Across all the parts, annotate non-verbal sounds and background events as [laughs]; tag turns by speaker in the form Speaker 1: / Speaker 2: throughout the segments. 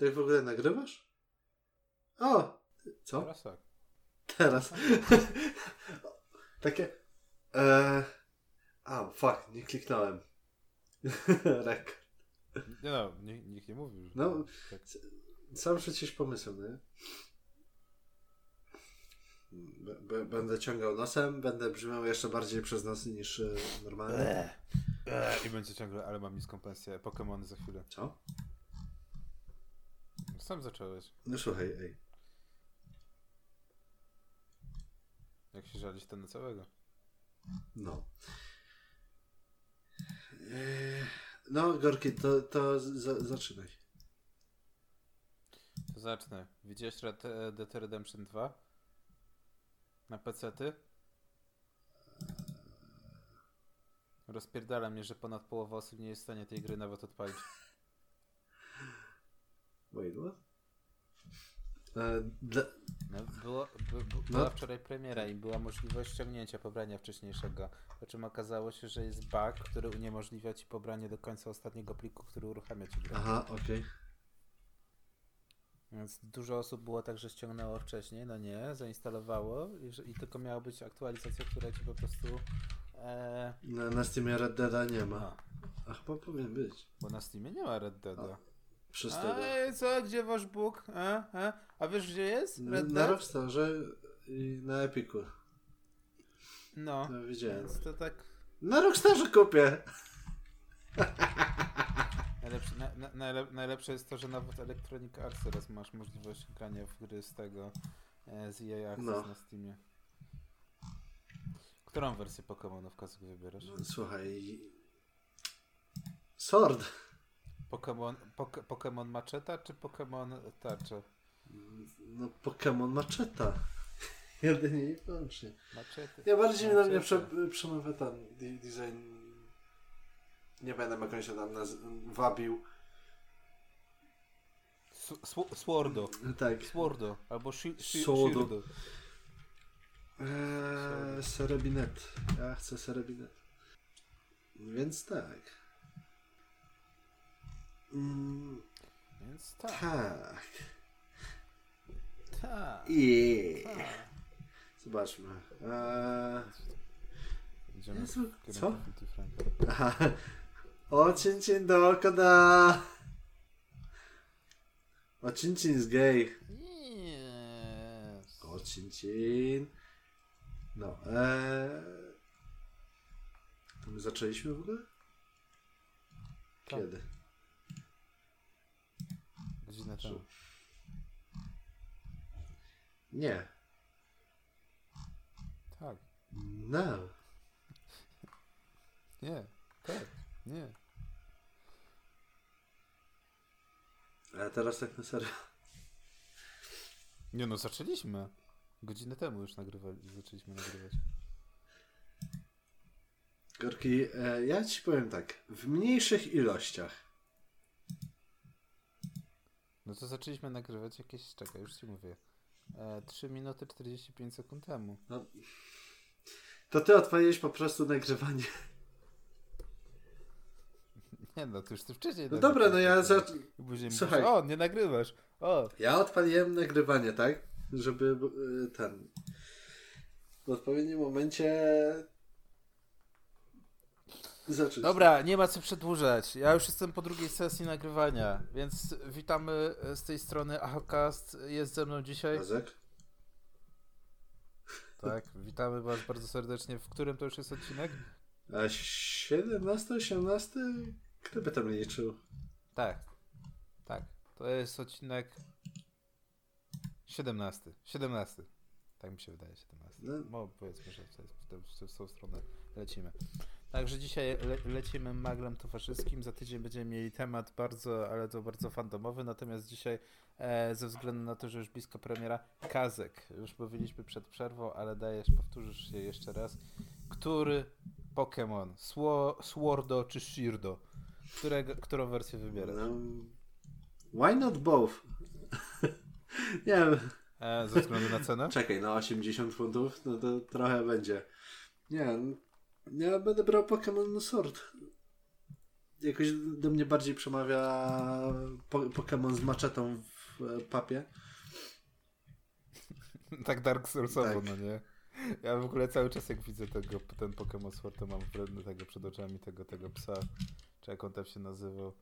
Speaker 1: Ty w ogóle nagrywasz? O! Co?
Speaker 2: Teraz tak.
Speaker 1: Teraz. [laughs] Takie. E... A, fuck, nie kliknąłem. [laughs] Rek.
Speaker 2: Nie no, nikt, nikt nie mówił. że-
Speaker 1: No.
Speaker 2: Tak.
Speaker 1: Sam przecież pomysł, nie? B- będę ciągał nosem, będę brzmiał jeszcze bardziej przez nos niż e, normalnie.
Speaker 2: Eee, I będzie ciągle, ale mam niską pensję. Pokémony za chwilę.
Speaker 1: Co?
Speaker 2: Sam zacząłeś.
Speaker 1: No słuchaj, ej.
Speaker 2: Jak się żalić to na całego.
Speaker 1: No. E, No, Gorki, to, to za, zaczynaj.
Speaker 2: To zacznę. Widziałeś Red Dead Redemption 2? Na PC-ty? Rozpierdala mnie, że ponad połowa osób nie jest w stanie tej gry nawet odpalić.
Speaker 1: Wait, what? E, dla,
Speaker 2: No, było, by, by,
Speaker 1: No.
Speaker 2: była wczoraj premiera i była możliwość ściągnięcia pobrania wcześniejszego. Po czym okazało się, że jest bug, który uniemożliwia ci pobranie do końca ostatniego pliku, który uruchamia ci grę.
Speaker 1: aha, okej.
Speaker 2: Więc dużo osób było tak, że ściągnęło wcześniej, no nie, zainstalowało i, i tylko miała być aktualizacja, która ci po prostu. E,
Speaker 1: Na, na Steamie Red Deada nie ma.
Speaker 2: no,
Speaker 1: A chyba powinien być.
Speaker 2: bo na Steamie nie ma Red Deada.
Speaker 1: Przez
Speaker 2: A
Speaker 1: tego.
Speaker 2: e, co, gdzie wasz Bóg? A, a, a wiesz gdzie jest?
Speaker 1: Na,
Speaker 2: Red
Speaker 1: na? Rockstarze i na Epiku.
Speaker 2: No,
Speaker 1: To widziałem.
Speaker 2: więc to tak.
Speaker 1: Na Rockstarze kupię! [laughs]
Speaker 2: Najlepsze, na, na, najlep, najlepsze jest to, że nawet Electronic Arts teraz masz możliwość grania w gry z tego e, z EA Access
Speaker 1: No.
Speaker 2: na Steamie. Którą wersję Pokémonów Kazuk wybierasz?
Speaker 1: Słuchaj. Sword.
Speaker 2: Pokémon, poke, Pokémon Macheta czy Pokémon Tarcza?
Speaker 1: No Pokémon Macheta. [laughs] Jedynie i wyłącznie.
Speaker 2: Machety.
Speaker 1: Ja bardziej na mnie prze, przemawia ten de- design. Nie będę jak on się tam wabił.
Speaker 2: Sw- Swordo.
Speaker 1: Tak.
Speaker 2: Swordo. Albo shi, shi,
Speaker 1: Swordo.
Speaker 2: Shirdo.
Speaker 1: Eee, Serebinet. Ja chcę Serebinet. Więc tak. Mm,
Speaker 2: Więc tak.
Speaker 1: tak.
Speaker 2: Tak.
Speaker 1: I
Speaker 2: tak.
Speaker 1: zobaczmy. Eee,
Speaker 2: Idziemy
Speaker 1: Jezu, co? Aha. O chin do koda. O chin jest gay.
Speaker 2: Yes.
Speaker 1: O chin. No. Eee, to my zaczęliśmy w ogóle?
Speaker 2: Tak.
Speaker 1: Kiedy?
Speaker 2: Temu.
Speaker 1: Nie.
Speaker 2: Tak.
Speaker 1: No. [laughs]
Speaker 2: Nie. Tak. Nie.
Speaker 1: Ale teraz tak na serio.
Speaker 2: Nie no, zaczęliśmy. Godzinę temu już nagrywali, zaczęliśmy nagrywać.
Speaker 1: Gorki, e, ja ci powiem tak. W mniejszych ilościach.
Speaker 2: No to zaczęliśmy nagrywać jakieś, czekaj, już ci mówię. E, 3 minuty 45 sekund temu.
Speaker 1: No, to ty odpaliłeś po prostu nagrywanie. [laughs]
Speaker 2: Nie no, to już ty wcześniej
Speaker 1: No dobra, no ja za...
Speaker 2: Później
Speaker 1: Słuchaj.
Speaker 2: mówisz, o, nie nagrywasz. O,
Speaker 1: Ja odpaliłem nagrywanie, tak? Żeby e, ten... W odpowiednim momencie... Zacząć.
Speaker 2: Dobra, nie ma co przedłużać. Ja już jestem po drugiej sesji nagrywania, więc witamy z tej strony Ahocast. Jest ze mną dzisiaj.
Speaker 1: Jacek? [laughs]
Speaker 2: Tak, witamy Was bardzo serdecznie. W którym to już jest odcinek?
Speaker 1: A 17, 18? Kto by tam liczył?
Speaker 2: Tak, tak. To jest odcinek 17. 17. Tak mi się wydaje, 17.
Speaker 1: No.
Speaker 2: No, powiedzmy, że w, tę- w tą stronę lecimy. Także dzisiaj le, lecimy maglem towarzyskim. Za tydzień będziemy mieli temat bardzo, ale to bardzo fandomowy. Natomiast dzisiaj, e, ze względu na to, że już blisko premiera, Kazek. Już mówiliśmy przed przerwą, ale dajesz, powtórzysz się jeszcze raz. Który Pokémon? Swo, Swordo czy Shirdo? Którego, którą wersję wybierasz?
Speaker 1: No, why not both? [laughs] Nie wiem.
Speaker 2: E, ze względu na cenę?
Speaker 1: Czekaj, na 80 funtów, no to trochę będzie. Nie, ja będę brał Pokémon Sword. jakoś do mnie bardziej przemawia po, Pokémon z maczetą w e, papie. [laughs]
Speaker 2: tak Dark Soulsowo,
Speaker 1: Tak.
Speaker 2: no nie? Ja w ogóle cały czas jak widzę tego, ten Pokémon Sword, to mam wredny tego przed oczami, tego, tego psa, czy jak on tam się nazywał.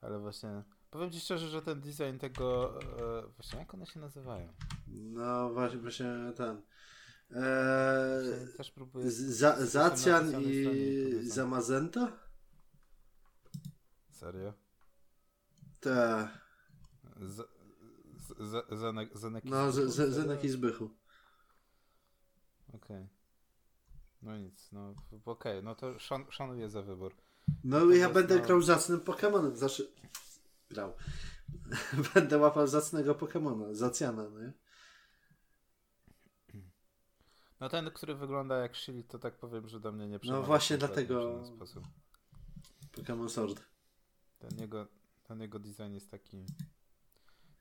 Speaker 2: Ale właśnie, powiem ci szczerze, że ten design tego, e, właśnie jak one się nazywają?
Speaker 1: No właśnie, właśnie ten. Eee,
Speaker 2: też próbuję...
Speaker 1: za, Zacjan i. Zamazenta?
Speaker 2: Serio?
Speaker 1: Te.
Speaker 2: Z, z, z, Zenek, Zenek i
Speaker 1: No, z,
Speaker 2: Zbychu?
Speaker 1: z, Zenek i Zbychu.
Speaker 2: Okej. No nic, no okej, no to szan, szanuję za wybór.
Speaker 1: No
Speaker 2: To
Speaker 1: ja będę
Speaker 2: no-
Speaker 1: grał zacnym Pokemonem. Znaczy. Grał. [laughs] będę łapał zacnego Pokemona. Zacjana, no nie?
Speaker 2: No ten, który wygląda jak Shield, to tak powiem, że do mnie nie przemawia.
Speaker 1: No właśnie dlatego-. Pokémon Sword.
Speaker 2: Ten jego, ten jego design jest taki...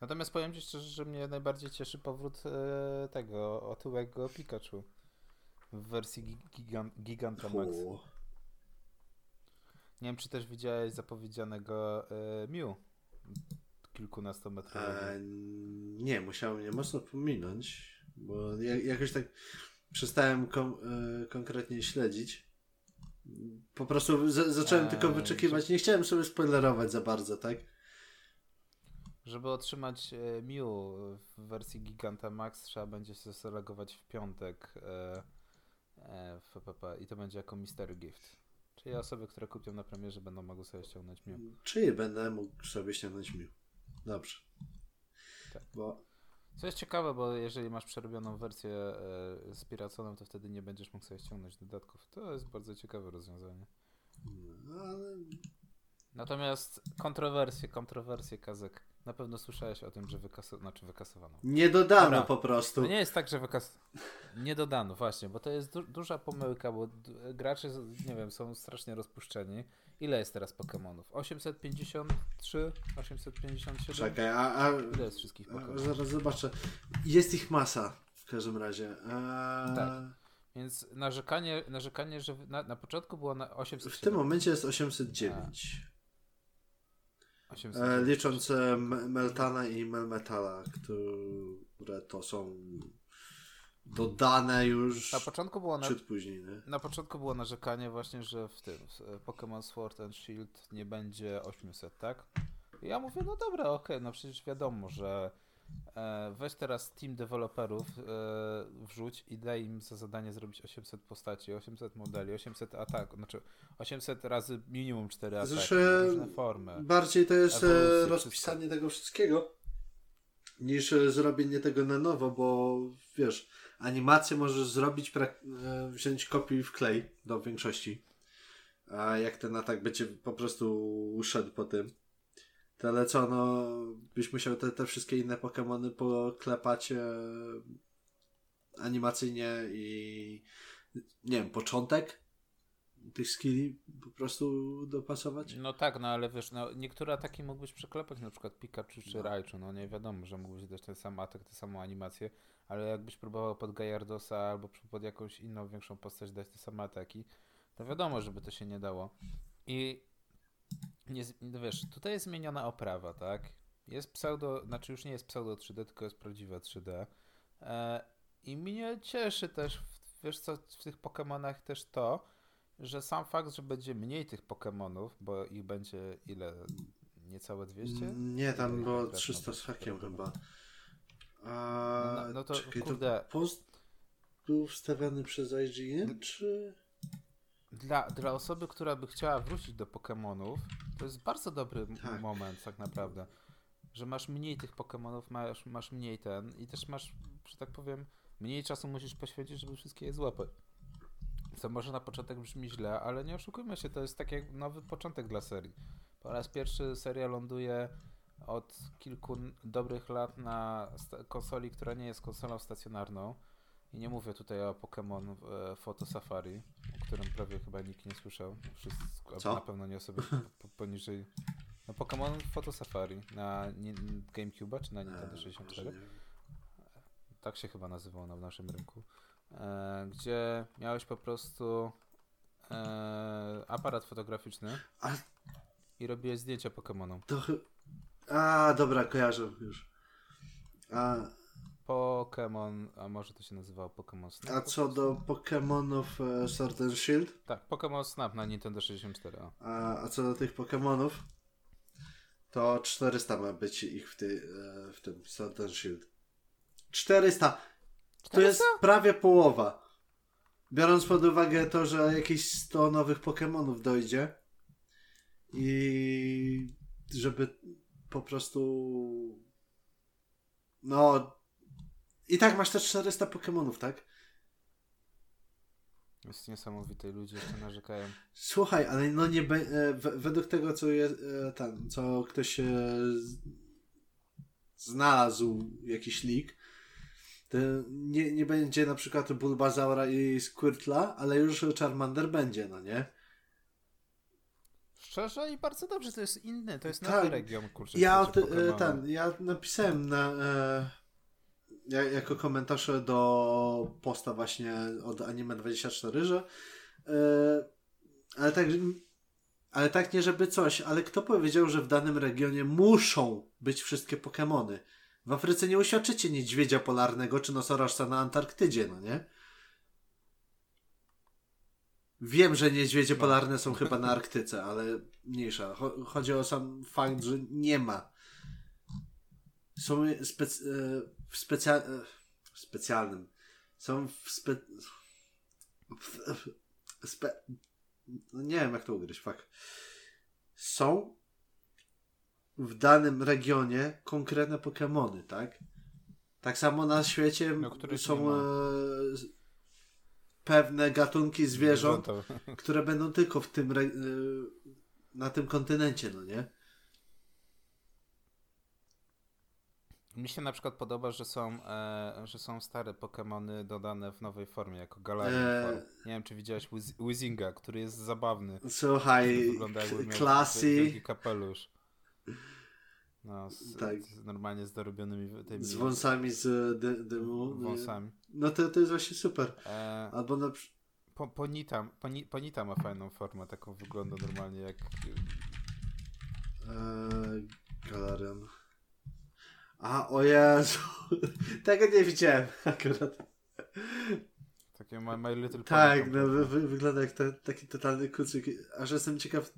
Speaker 2: Natomiast powiem ci szczerze, że mnie najbardziej cieszy powrót e, tego otyłego Pikachu w wersji gi- gigan, Gigantamax.
Speaker 1: O.
Speaker 2: Nie wiem, czy też widziałeś zapowiedzianego e, Mew kilkunastometrowego.
Speaker 1: E, nie, musiałem mnie mocno pominąć, bo ja, jakoś tak przestałem kon, e, konkretnie śledzić. Po prostu z, zacząłem
Speaker 2: Eee,
Speaker 1: tylko wyczekiwać. Nie chciałem sobie spoilerować za bardzo, tak?
Speaker 2: Żeby otrzymać e, Mew w wersji Gigantamax trzeba będzie się zalogować w piątek e, e, w FPP i to będzie jako Mystery Gift. Czyli osoby, które kupią na premierze będą mogły sobie ściągnąć Mew.
Speaker 1: Czy będę mógł sobie ściągnąć Mew? Dobrze.
Speaker 2: Tak.
Speaker 1: Bo
Speaker 2: Co jest ciekawe, bo jeżeli masz przerobioną wersję e, z piraconą, to wtedy nie będziesz mógł sobie ściągnąć dodatków. To jest bardzo ciekawe rozwiązanie.
Speaker 1: no, ale
Speaker 2: Natomiast kontrowersje, kontrowersje, Kazek. Na pewno słyszałeś o tym, że wykaso... znaczy wykasowano.
Speaker 1: nie dodano
Speaker 2: Dobra.
Speaker 1: po prostu.
Speaker 2: To nie jest tak, że wykas... Nie dodano, właśnie, bo to jest du duża pomyłka, bo gracze, nie wiem, są strasznie rozpuszczeni. Ile jest teraz Pokémonów? 853? 857?
Speaker 1: Czekaj, a, a,
Speaker 2: Ile jest wszystkich
Speaker 1: a
Speaker 2: Pokémonów?
Speaker 1: zaraz zobaczę. Jest ich masa w każdym razie. Eee,
Speaker 2: Tak. Więc narzekanie, narzekanie że w- na, na początku było na
Speaker 1: W
Speaker 2: 807.
Speaker 1: tym momencie jest 809.
Speaker 2: 800.
Speaker 1: E, licząc e, Meltana i Melmetala, które to są dodane już
Speaker 2: Na początku było na,
Speaker 1: później. Nie?
Speaker 2: na początku było narzekanie właśnie, że w tym w e, Pokémon Sword and Shield nie będzie 800, tak? I ja mówię, no dobra, okej, no przecież wiadomo, że weź teraz team deweloperów, e, wrzuć i daj im za zadanie zrobić 800 postaci, 800 modeli, 800 ataków, znaczy 800 razy minimum 4 ataki,
Speaker 1: Zresztą
Speaker 2: różne formy.
Speaker 1: Bardziej to jest
Speaker 2: Ewolucje,
Speaker 1: e, rozpisanie tego wszystkiego niż e, zrobienie tego na nowo, bo wiesz, animację możesz zrobić, e, wziąć kopiuj i wklej do większości. A jak ten atak będzie po prostu szedł po tym, to ale co, no byś musiał te, te wszystkie inne Pokémony poklepać e, animacyjnie i nie wiem, początek tych skilli po prostu dopasować.
Speaker 2: No tak, no ale wiesz, no, niektóre ataki mógłbyś przeklepać, na przykład Pikachu czy
Speaker 1: No.
Speaker 2: Raichu, no nie wiadomo, że mógłbyś dać ten sam atak, tę samą animację, ale jakbyś próbował pod Gajardosa albo pod jakąś inną większą postać dać te same ataki, to wiadomo, żeby to się nie dało. I nie, no wiesz, tutaj jest zmieniona oprawa, tak? Jest pseudo, znaczy już nie jest pseudo 3D, tylko jest prawdziwe 3D. E, I mnie cieszy też, wiesz co, w tych Pokémonach też to, że sam fakt, że będzie mniej tych Pokémonów, bo ich będzie ile? Niecałe 200?
Speaker 1: Nie, tam
Speaker 2: Ile
Speaker 1: było
Speaker 2: ich
Speaker 1: 300 z hakiem chyba. A,
Speaker 2: No- no to,
Speaker 1: czekaj,
Speaker 2: kurde.
Speaker 1: post był wstawiany przez IGN, czy...
Speaker 2: Dla, dla osoby, która by chciała wrócić do Pokémonów, to jest bardzo dobry
Speaker 1: Tak.
Speaker 2: moment tak naprawdę. Że masz mniej tych Pokémonów, masz, masz mniej ten i też masz, że tak powiem, mniej czasu musisz poświęcić, żeby wszystkie je złapać. Co może na początek brzmi źle, ale nie oszukujmy się, to jest tak jak nowy początek dla serii. Po raz pierwszy seria ląduje od kilku dobrych lat na konsoli, która nie jest konsolą stacjonarną. I nie mówię tutaj o Pokémon e, Photo Safari, o którym prawie chyba nikt nie słyszał. Wszystko,
Speaker 1: Co?
Speaker 2: Na pewno nie osoby po, po, poniżej. No Pokémon Photo Safari na GameCube czy na Nintendo
Speaker 1: E,
Speaker 2: 64
Speaker 1: może nie.
Speaker 2: tak się chyba nazywał na w naszym rynku, e, gdzie miałeś po prostu e, aparat fotograficzny
Speaker 1: A
Speaker 2: i robiłeś zdjęcia Pokemonom.
Speaker 1: to A, dobra, kojarzę już. A,
Speaker 2: Pokémon, a może to się nazywało Pokémon Snap?
Speaker 1: a co do Pokemonów e, Sword and Shield,
Speaker 2: Tak, Pokémon Snap na Nintendo 64. O.
Speaker 1: a, a co do tych Pokemonów, to 400 ma być ich w, ty, e, w tym Sword and Shield. 400! To jest prawie połowa. Biorąc pod uwagę to, że jakieś 100 nowych Pokemonów dojdzie i żeby po prostu no i tak masz te 400 Pokemonów, tak?
Speaker 2: Jest niesamowite ludzie jeszcze narzekają.
Speaker 1: Słuchaj, ale no nie be, e, według tego, co jest e, tam, co ktoś e, znalazł, jakiś leak, to nie, nie będzie na przykład Bulbazaura i Squirtla, ale już Charmander będzie, no nie?
Speaker 2: Szczerze i bardzo dobrze, to jest inny, to jest
Speaker 1: Tak.
Speaker 2: nowy region, kurczę.
Speaker 1: Ja, o ty, ten, ja napisałem na, ja, jako komentarz do posta właśnie od Anime24, że e, ale tak ale tak nie żeby coś, ale kto powiedział, że w danym regionie muszą być wszystkie Pokemony? W Afryce nie uświadczycie niedźwiedzia polarnego czy nosorożca na Antarktydzie, no nie? Wiem, że niedźwiedzie
Speaker 2: No.
Speaker 1: polarne są chyba na Arktyce, ale mniejsza. Cho- Chodzi o sam fakt, że nie ma. Są spec e, w specja e, w specjalnym. Są w spe... w- w- spe... No nie wiem, jak to ugryźć, fakt. Są w danym regionie konkretne Pokemony, tak? Tak samo na świecie
Speaker 2: No,
Speaker 1: są e, pewne gatunki zwierząt, które będą tylko w tym na tym kontynencie, no nie?
Speaker 2: Mi się na przykład podoba, że są, e, że są stare Pokémony dodane w nowej formie, jako Galarian
Speaker 1: Eee.
Speaker 2: Nie wiem, czy widziałeś Wiz Wizinga, który jest zabawny.
Speaker 1: Słuchaj, klasy
Speaker 2: kapelusz. No, z,
Speaker 1: Tak.
Speaker 2: z normalnie z dorobionymi tymi
Speaker 1: z wąsami z dy, dymu.
Speaker 2: wąsami.
Speaker 1: No to, to jest właśnie super.
Speaker 2: E,
Speaker 1: Albo na
Speaker 2: po, ponita, poni, ponita ma fajną formę, taką wygląda normalnie jak...
Speaker 1: e, Galarian. A, o Jezu. [laughs] Tego nie widziałem akurat.
Speaker 2: Takie My, my Little
Speaker 1: Tak, no, wy, wy, wygląda jak te, taki totalny kucyk. Aż jestem ciekaw,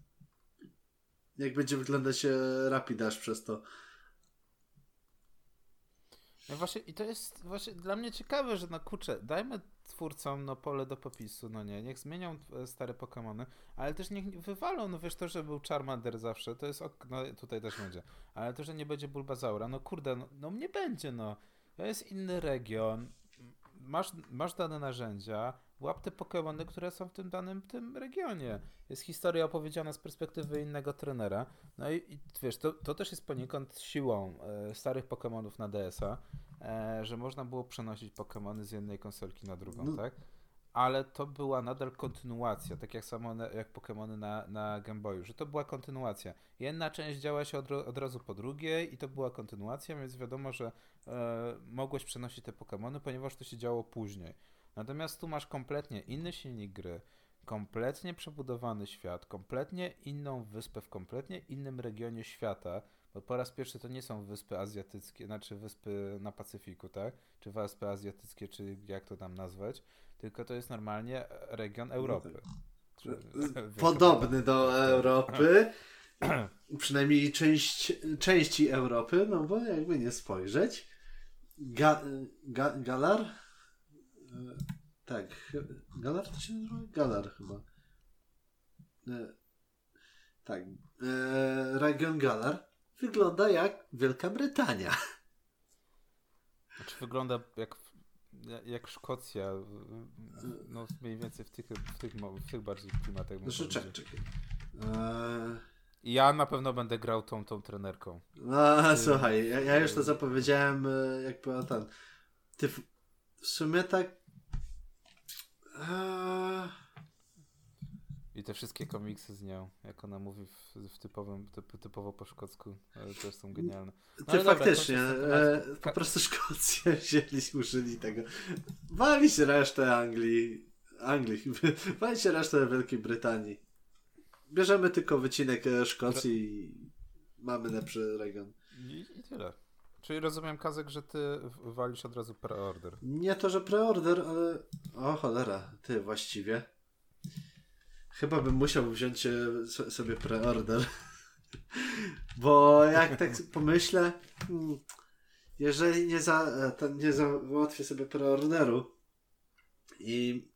Speaker 1: jak będzie wyglądać e, Rapidash przez to.
Speaker 2: No właśnie, i to jest właśnie dla mnie ciekawe, że no kurczę, dajmy twórcom no pole do popisu, no nie, niech zmienią e, stare Pokémony, ale też niech wywalą, no wiesz, to, że był Charmander zawsze, to jest, ok, no tutaj też będzie, ale to, że nie będzie Bulbazaura, no kurde, no, no nie będzie, no, to jest inny region, masz, masz dane narzędzia, łap te Pokémony, które są w tym danym tym regionie. Jest historia opowiedziana z perspektywy innego trenera. No i, i wiesz, to, to też jest poniekąd siłą e, starych Pokémonów na DS-a, e, że można było przenosić Pokémony z jednej konsolki na drugą,
Speaker 1: No.
Speaker 2: tak? Ale to była nadal kontynuacja, tak jak samo na, jak Pokémony na, na Game Boyu, że to była kontynuacja. Jedna część działa się od, od razu po drugiej i to była kontynuacja, więc wiadomo, że e, mogłeś przenosić te Pokémony, ponieważ to się działo później. Natomiast tu masz kompletnie inny silnik gry, kompletnie przebudowany świat, kompletnie inną wyspę w kompletnie innym regionie świata, bo po raz pierwszy to nie są wyspy azjatyckie, znaczy wyspy na Pacyfiku, tak? Czy wyspy azjatyckie, czy jak to tam nazwać, tylko to jest normalnie region Europy. Czy- [laughs] [laughs]
Speaker 1: Podobny do Europy. [laughs] Przynajmniej część, części Europy, no bo jakby nie spojrzeć. Ga, ga, Galar? E, Tak. Galar to się nazywa? Galar chyba. E, Tak. E, Region Galar wygląda jak Wielka Brytania.
Speaker 2: Znaczy wygląda jak, jak Szkocja, no mniej więcej w tych, w tych, w tych bardziej klimatach.
Speaker 1: Znaczy, czekaj, czekaj. E,
Speaker 2: Ja na pewno będę grał tą, tą trenerką.
Speaker 1: No, słuchaj, ja, ja już to zapowiedziałem, e, jakby ten. Ty w sumie tak.
Speaker 2: I te wszystkie komiksy z nią, jak ona mówi w, w typowym, typ, typowo po szkocku, e, też są genialne.
Speaker 1: ty
Speaker 2: ale dobra,
Speaker 1: faktycznie,
Speaker 2: ten
Speaker 1: e, po prostu Szkocja [laughs] wzięli, użyli tego. Walić resztę Anglii. Anglii. [laughs] Walcie resztę Wielkiej Brytanii. Bierzemy tylko wycinek e, Szkocji i mamy lepszy region.
Speaker 2: I, I tyle. Czyli rozumiem, Kazek, że ty walisz od razu preorder.
Speaker 1: Nie to, że preorder, ale... O cholera, ty właściwie. Chyba bym musiał wziąć e, so- sobie preorder. [laughs] Bo jak tak pomyślę, hmm, jeżeli nie, za, e, nie załatwię sobie preorderu i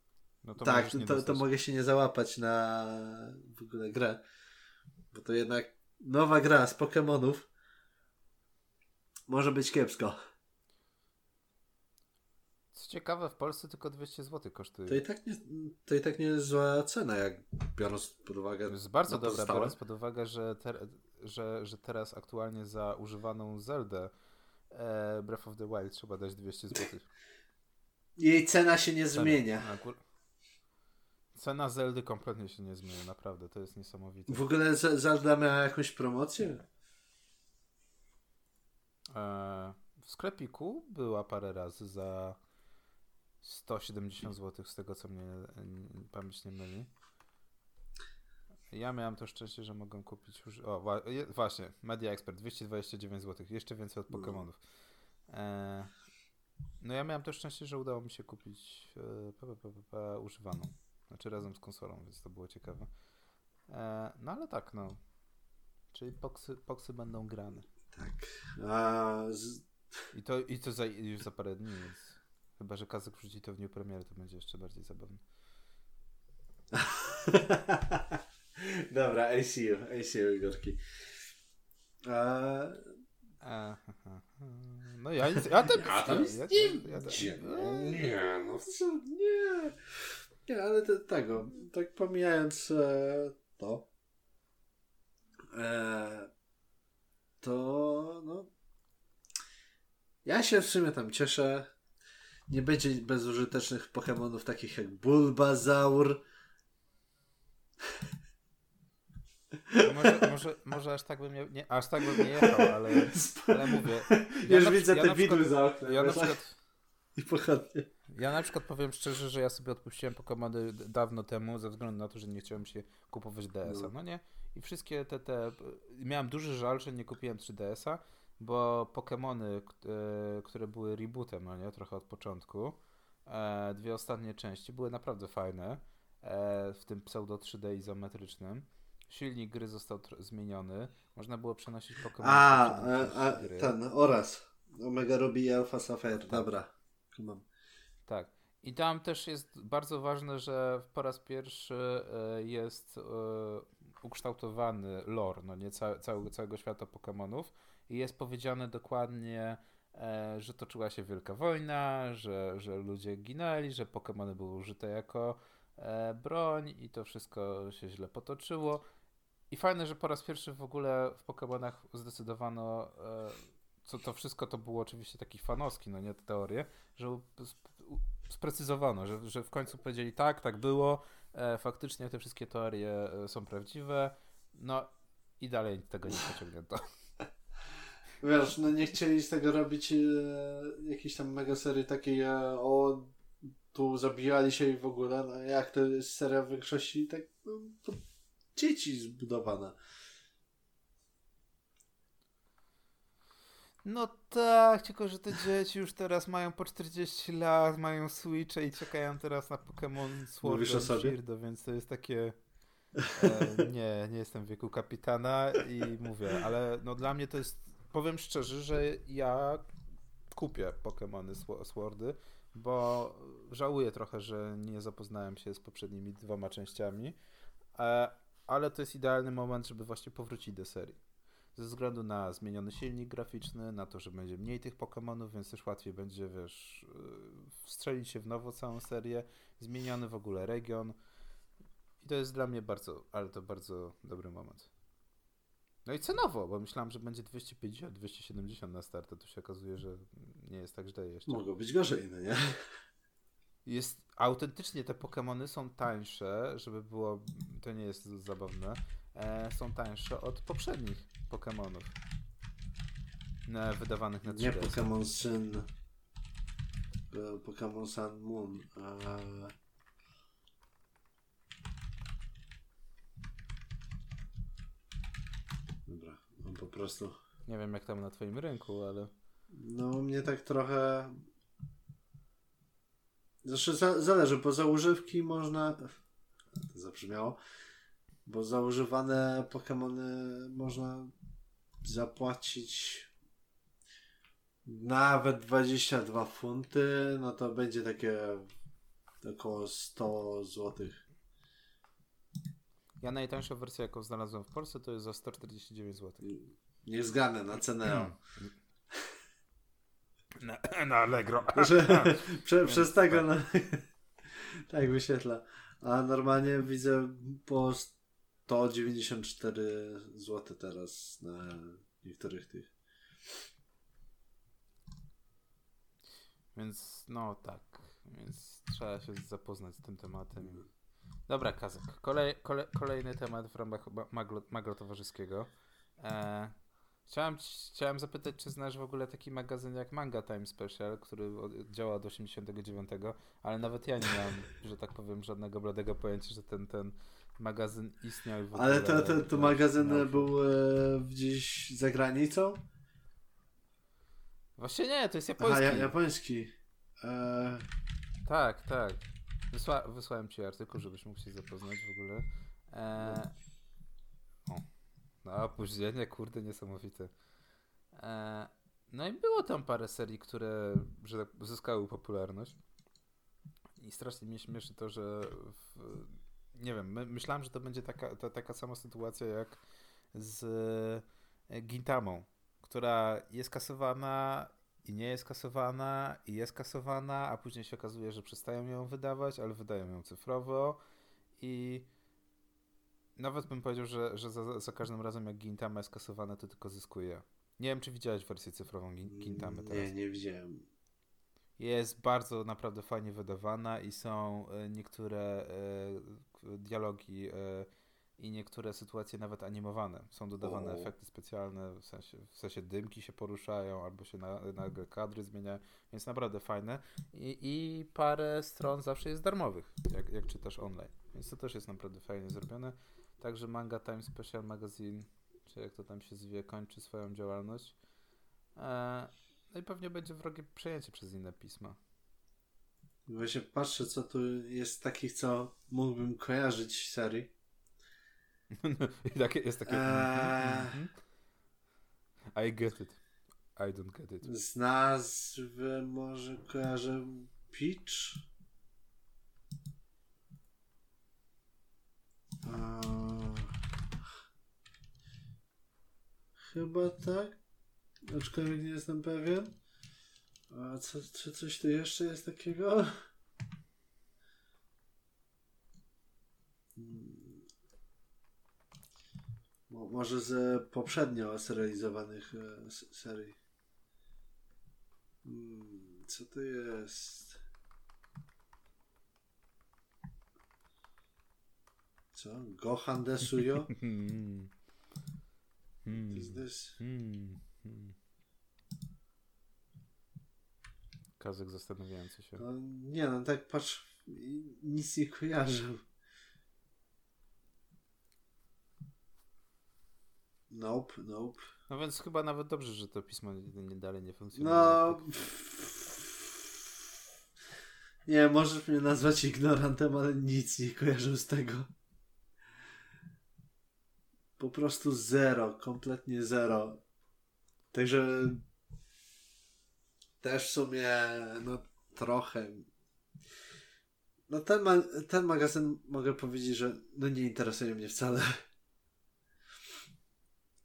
Speaker 2: No to
Speaker 1: tak, to, to mogę się nie załapać na w ogóle grę. Bo to jednak nowa gra z Pokémonów może być kiepsko.
Speaker 2: Co ciekawe, w Polsce tylko 200 zł kosztuje.
Speaker 1: To i tak nie, to i tak nie jest zła cena, jak biorąc pod uwagę.
Speaker 2: To jest bardzo
Speaker 1: na
Speaker 2: dobra,
Speaker 1: pozostałe.
Speaker 2: biorąc pod uwagę, że, ter, że, że teraz aktualnie za używaną Zeldę e, Breath of the Wild trzeba dać 200 zł.
Speaker 1: Jej cena się nie zmienia.
Speaker 2: Cena Zeldy kompletnie się nie zmienia, naprawdę, to jest niesamowite.
Speaker 1: W ogóle Zelda miała jakąś promocję?
Speaker 2: E, w sklepiku była parę razy za 170 zł, z tego co mnie pamięć nie myli. Ja miałem to szczęście, że mogłem kupić już. O, właśnie, Media Expert 229 zł, jeszcze więcej od
Speaker 1: No.
Speaker 2: Pokémonów. E, no ja miałem to szczęście, że udało mi się kupić e, używaną. Znaczy razem z konsolą, więc to było ciekawe. E, no ale tak, no. Czyli poksy, poksy będą grane.
Speaker 1: Tak. A z...
Speaker 2: I to, i to za, już za parę dni, więc chyba, że Kazek wrzuci to w dniu premiery, to będzie jeszcze bardziej zabawne. [laughs]
Speaker 1: Dobra, see you, Igorki. A...
Speaker 2: E, no ja nic, ja tam,
Speaker 1: Ja tam
Speaker 2: ja,
Speaker 1: nie
Speaker 2: ja, tam-
Speaker 1: Nie, nie, no co, nie. Nie, ale te, tego, tak pomijając e, to, e, to no, ja się w sumie tam cieszę. Nie będzie bezużytecznych Pokémonów takich jak Bulbazaur.
Speaker 2: Może, może, może aż tak bym nie, nie, aż tak bym nie jechał, ale, ale mówię.
Speaker 1: Już
Speaker 2: na-
Speaker 1: widzę
Speaker 2: ja
Speaker 1: te widły za oknem.
Speaker 2: Ja na przykład,
Speaker 1: I pochodnie.
Speaker 2: ja na przykład powiem szczerze, że ja sobie odpuściłem Pokémony dawno temu, ze względu na to, że nie chciałem się kupować DS-a,
Speaker 1: No.
Speaker 2: no nie? I wszystkie te, te, miałem duży żal, że nie kupiłem 3DS-a, bo Pokémony, e, które były rebootem, no nie, trochę od początku, e, dwie ostatnie części były naprawdę fajne, e, w tym pseudo 3D izometrycznym. Silnik gry został zmieniony, można było przenosić Pokémony.
Speaker 1: A, a, a ten, oraz. Omega Ruby i Alpha Sapphire. Dobra. Kumam.
Speaker 2: Tak. I tam też jest bardzo ważne, że po raz pierwszy jest ukształtowany lore, no nie ca całego, świata Pokémonów i jest powiedziane dokładnie, e, że toczyła się wielka wojna, że, że ludzie ginęli, że Pokémony były użyte jako e, broń i to wszystko się źle potoczyło. I fajne, że po raz pierwszy w ogóle w Pokémonach zdecydowano, e, co to wszystko to było oczywiście taki fanowski, no nie te teorie, że sprecyzowano, że, że w końcu powiedzieli tak, tak było, faktycznie te wszystkie teorie e, są prawdziwe, no i dalej tego nie pociągnięto. [laughs]
Speaker 1: Wiesz, no nie chcieli z tego robić e, jakiejś tam mega serii takiej e, o tu zabijali się i w ogóle, no jak to jest seria w większości tak no, dzieci zbudowana.
Speaker 2: No tak, tylko że te dzieci już teraz mają po 40 lat, mają Switche i czekają teraz na Pokémon Sword
Speaker 1: Mówisz o sobie?
Speaker 2: Więc to jest takie... E, [laughs] nie, nie jestem w wieku kapitana i mówię, ale no dla mnie to jest, powiem szczerze, że ja kupię Pokémony Swo- Swordy, bo żałuję trochę, że nie zapoznałem się z poprzednimi dwoma częściami, e, ale to jest idealny moment, żeby właśnie powrócić do serii. Ze względu na zmieniony silnik graficzny, na to, że będzie mniej tych Pokémonów, więc też łatwiej będzie, wiesz, yy, wstrzelić się w nowo całą serię, zmieniony w ogóle region. I to jest dla mnie bardzo, ale to bardzo dobry moment. No i cenowo, bo myślałem, że będzie 250, 270 na start, a tu się okazuje, że nie jest tak źle jeszcze.
Speaker 1: Mogło być gorzej, no nie?
Speaker 2: Jest, autentycznie te Pokémony są tańsze, żeby było, to nie jest zabawne, e, są tańsze od poprzednich Pokemonów. Na, wydawanych na 3
Speaker 1: Nie Pokémon Sun. Pokémon Sun Moon. Eee... Dobra, mam po prostu.
Speaker 2: Nie wiem jak tam na twoim rynku, ale.
Speaker 1: No mnie tak trochę. Znaczy, Zresztą zależy, bo za używki można. To zabrzmiało. Bo za używane Pokémony można zapłacić nawet 22 funty. No to będzie takie około 100 zł.
Speaker 2: Ja najtańszą wersję, jaką znalazłem w Polsce, to jest za 149 zł.
Speaker 1: Nie zganę na cenę. [clears throat]
Speaker 2: Na, na Allegro. [laughs]
Speaker 1: Że, [laughs] prze, przez tego
Speaker 2: tak.
Speaker 1: no, [laughs] tak wyświetla. A normalnie widzę po 194 zł teraz na niektórych tych.
Speaker 2: Więc no tak, więc trzeba się zapoznać z tym tematem. Dobra, Kazek. Kolej, kolej, kolejny temat w ramach ma- maglo, maglo towarzyskiego. E, chciałem, ci- chciałem zapytać, czy znasz w ogóle taki magazyn jak Manga Time Special, który działa od 89, ale nawet ja nie miałem, że tak powiem, żadnego bladego pojęcia, że ten, ten magazyn istniał. w
Speaker 1: Ale
Speaker 2: ogóle
Speaker 1: to, to, to magazyn
Speaker 2: miał-
Speaker 1: był e, gdzieś za granicą?
Speaker 2: Właśnie nie, to jest
Speaker 1: Aha,
Speaker 2: japoński.
Speaker 1: ja, japoński. E,
Speaker 2: Tak, tak. Wysła, wysłałem ci artykuł, żebyś mógł się zapoznać w ogóle. E... O. No, opóźnienie, kurde, niesamowite. E... No i było tam parę serii, które że tak, zyskały popularność. I strasznie mnie śmieszy to, że w... nie wiem, my, myślałem, że to będzie taka, ta, taka sama sytuacja jak z e, Gintamą, która jest kasowana i nie jest kasowana, i jest kasowana, a później się okazuje, że przestają ją wydawać, ale wydają ją cyfrowo i nawet bym powiedział, że, że za, za każdym razem jak Gintama jest kasowana, to tylko zyskuje. Nie wiem, czy widziałeś wersję cyfrową Gin- Gintamy teraz.
Speaker 1: nie, nie widziałem.
Speaker 2: Jest bardzo naprawdę fajnie wydawana i są e, niektóre e, dialogi e, i niektóre sytuacje nawet animowane. Są dodawane efekty specjalne, w sensie, w sensie dymki się poruszają albo się na, nagle kadry zmieniają, więc naprawdę fajne. I, I parę stron zawsze jest darmowych, jak, jak czytasz online, więc to też jest naprawdę fajnie zrobione. Także Manga Time Special Magazine, czy jak to tam się zwie, kończy swoją działalność. E, no i pewnie będzie wrogie przejęcie przez inne pisma.
Speaker 1: Właśnie patrzę, co tu jest takich, co mógłbym kojarzyć serii. [laughs]
Speaker 2: I takie, jest takie.
Speaker 1: Eee.
Speaker 2: mhm, mhm. I get it. I don't get it.
Speaker 1: Z nazwy może kojarzę Peach? A... Chyba tak. Aczkolwiek nie jestem pewien. A co, czy coś tu jeszcze jest takiego? Hmm. Mo- Może z poprzednio serializowanych e, serii. Hmm, co to jest? Co? Gohan Desuyo? [laughs]
Speaker 2: Hmm. Hmm.
Speaker 1: Is this?
Speaker 2: Hmm. Hmm. Kazek zastanawiający się.
Speaker 1: No, nie no, tak patrz, nic nie kojarzę. Nope, nope.
Speaker 2: No więc chyba nawet dobrze, że to pismo nie, nie dalej nie funkcjonuje.
Speaker 1: No.
Speaker 2: Tak.
Speaker 1: Nie, możesz mnie nazwać ignorantem, ale nic nie kojarzę z tego. Po prostu zero, kompletnie zero. Także też w sumie, no trochę. No ten, ma ten magazyn mogę powiedzieć, że no nie interesuje mnie wcale.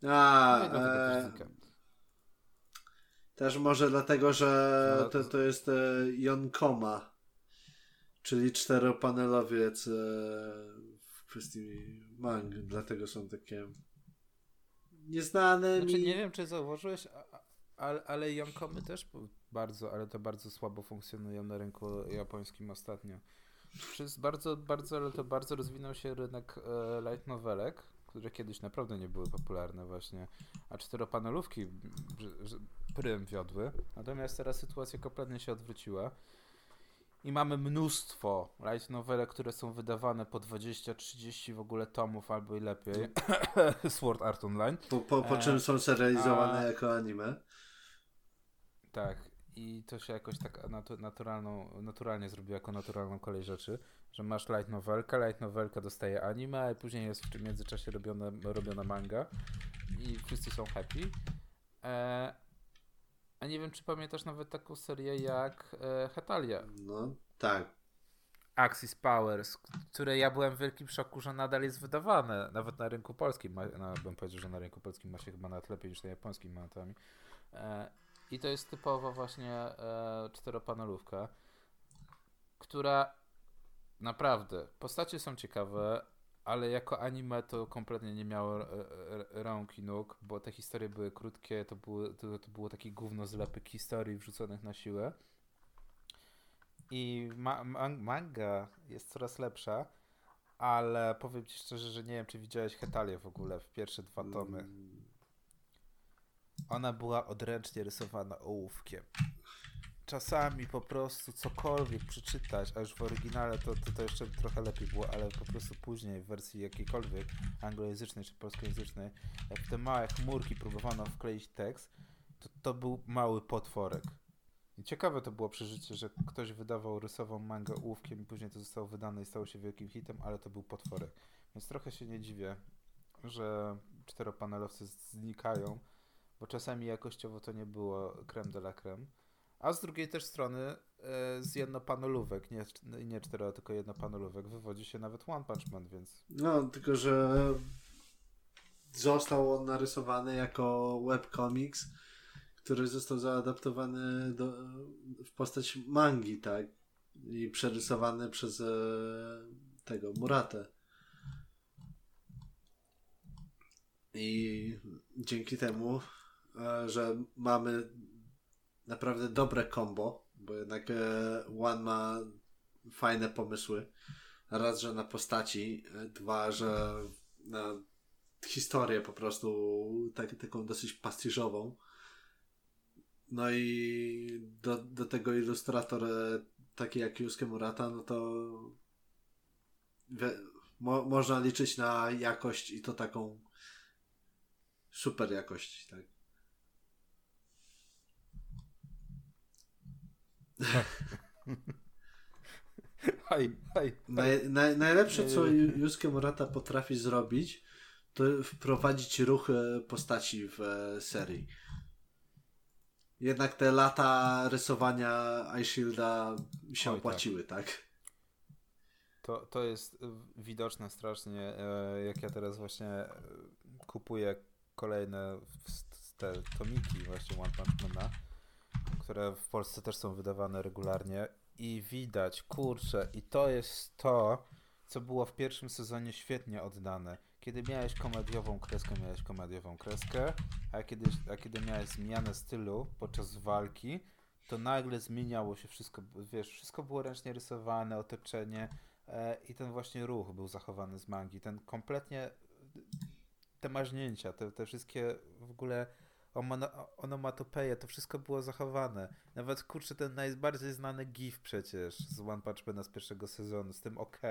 Speaker 1: A, e, też może dlatego, że
Speaker 2: No,
Speaker 1: to, to jest e, Jonkoma, czyli czteropanelowiec e, w kwestii mang, dlatego są takie nieznane
Speaker 2: Znaczy nie wiem, czy zauważyłeś, ale, ale Jankomy też bardzo, ale to bardzo słabo funkcjonują na rynku japońskim ostatnio. Przez bardzo, bardzo, ale to bardzo rozwinął się rynek e, light novelek, które kiedyś naprawdę nie były popularne właśnie, a czteropanelówki prym wiodły. Natomiast teraz sytuacja kompletnie się odwróciła. I mamy mnóstwo light novele, które są wydawane po 20-30 w ogóle tomów albo i lepiej. [coughs] Sword Art Online.
Speaker 1: Po, po, po czym są serializowane a... jako anime.
Speaker 2: Tak. I to się jakoś tak natu naturalną, naturalnie zrobiło jako naturalną kolej rzeczy, że masz light novelka, light novelka dostaje anime, a później jest w międzyczasie robione, robiona manga i wszyscy są happy. E, a nie wiem, czy pamiętasz nawet taką serię jak e, Hetalia.
Speaker 1: No, tak.
Speaker 2: Axis Powers, które ja byłem w wielkim szoku, że nadal jest wydawane, nawet na rynku polskim. Ma, no, bym powiedział, że na rynku polskim ma się chyba nawet lepiej niż na japońskim momentami. E, I to jest typowa właśnie e, czteropanelówka, która naprawdę, postacie są ciekawe, ale jako anime to kompletnie nie miało e, e, rąk i nóg, bo te historie były krótkie, to, było to, to było taki gówno zlepek historii wrzuconych na siłę. I ma manga jest coraz lepsza, ale powiem ci szczerze, że nie wiem, czy widziałeś Hetalię w ogóle w pierwsze dwa tomy. Ona była odręcznie rysowana ołówkiem czasami po prostu cokolwiek przeczytać, a już w oryginale to, to, to jeszcze trochę lepiej było, ale po prostu później w wersji jakiejkolwiek anglojęzycznej czy polskojęzycznej, jak w te małe chmurki próbowano wkleić tekst, to to był mały potworek. I ciekawe to było przeżycie, że ktoś wydawał, rysował mangę ołówkiem i później to zostało wydane i stało się wielkim hitem, ale to był potworek. Więc trochę się nie dziwię, że czteropanelowcy znikają, bo czasami jakościowo to nie było creme de la creme. A z drugiej też strony e, z jednopanolówek, nie, nie cztero, tylko jednopanolówek wywodzi się nawet One Punch Man, więc...
Speaker 1: No, tylko że został on narysowany jako webcomics, który został zaadaptowany do, w postać mangi, tak? I przerysowany przez e, tego Muratę. I dzięki temu, że mamy naprawdę dobre combo, bo jednak e, One ma fajne pomysły. Raz, że na postaci, e, dwa, że na historię po prostu tak, taką dosyć pastiżową. No i do, do tego ilustrator e, taki jak Yusuke Murata, no to wie, mo, można liczyć na jakość i to taką super jakość, tak. [laughs]
Speaker 2: Haj, haj,
Speaker 1: Naj, naj, najlepsze, co Yusuke Murata potrafi zrobić, to wprowadzić ruch postaci w e, serii. Jednak te lata rysowania iShielda się Oj, opłaciły, tak. tak?
Speaker 2: To, to jest widoczne strasznie, e, jak ja teraz właśnie e, kupuję kolejne te tomiki właśnie One Punch Mana które w Polsce też są wydawane regularnie i widać, kurczę, i to jest to, co było w pierwszym sezonie świetnie oddane. Kiedy miałeś komediową kreskę, miałeś komediową kreskę, a kiedy, a kiedy miałeś zmianę stylu podczas walki, to nagle zmieniało się wszystko, wiesz, wszystko było ręcznie rysowane, otoczenie e, i ten właśnie ruch był zachowany z mangi. Ten kompletnie, te maźnięcia, te, te wszystkie w ogóle onomatopeje, to wszystko było zachowane. Nawet kurczę, ten najbardziej znany GIF przecież z One Punch Man z pierwszego sezonu, z tym OK.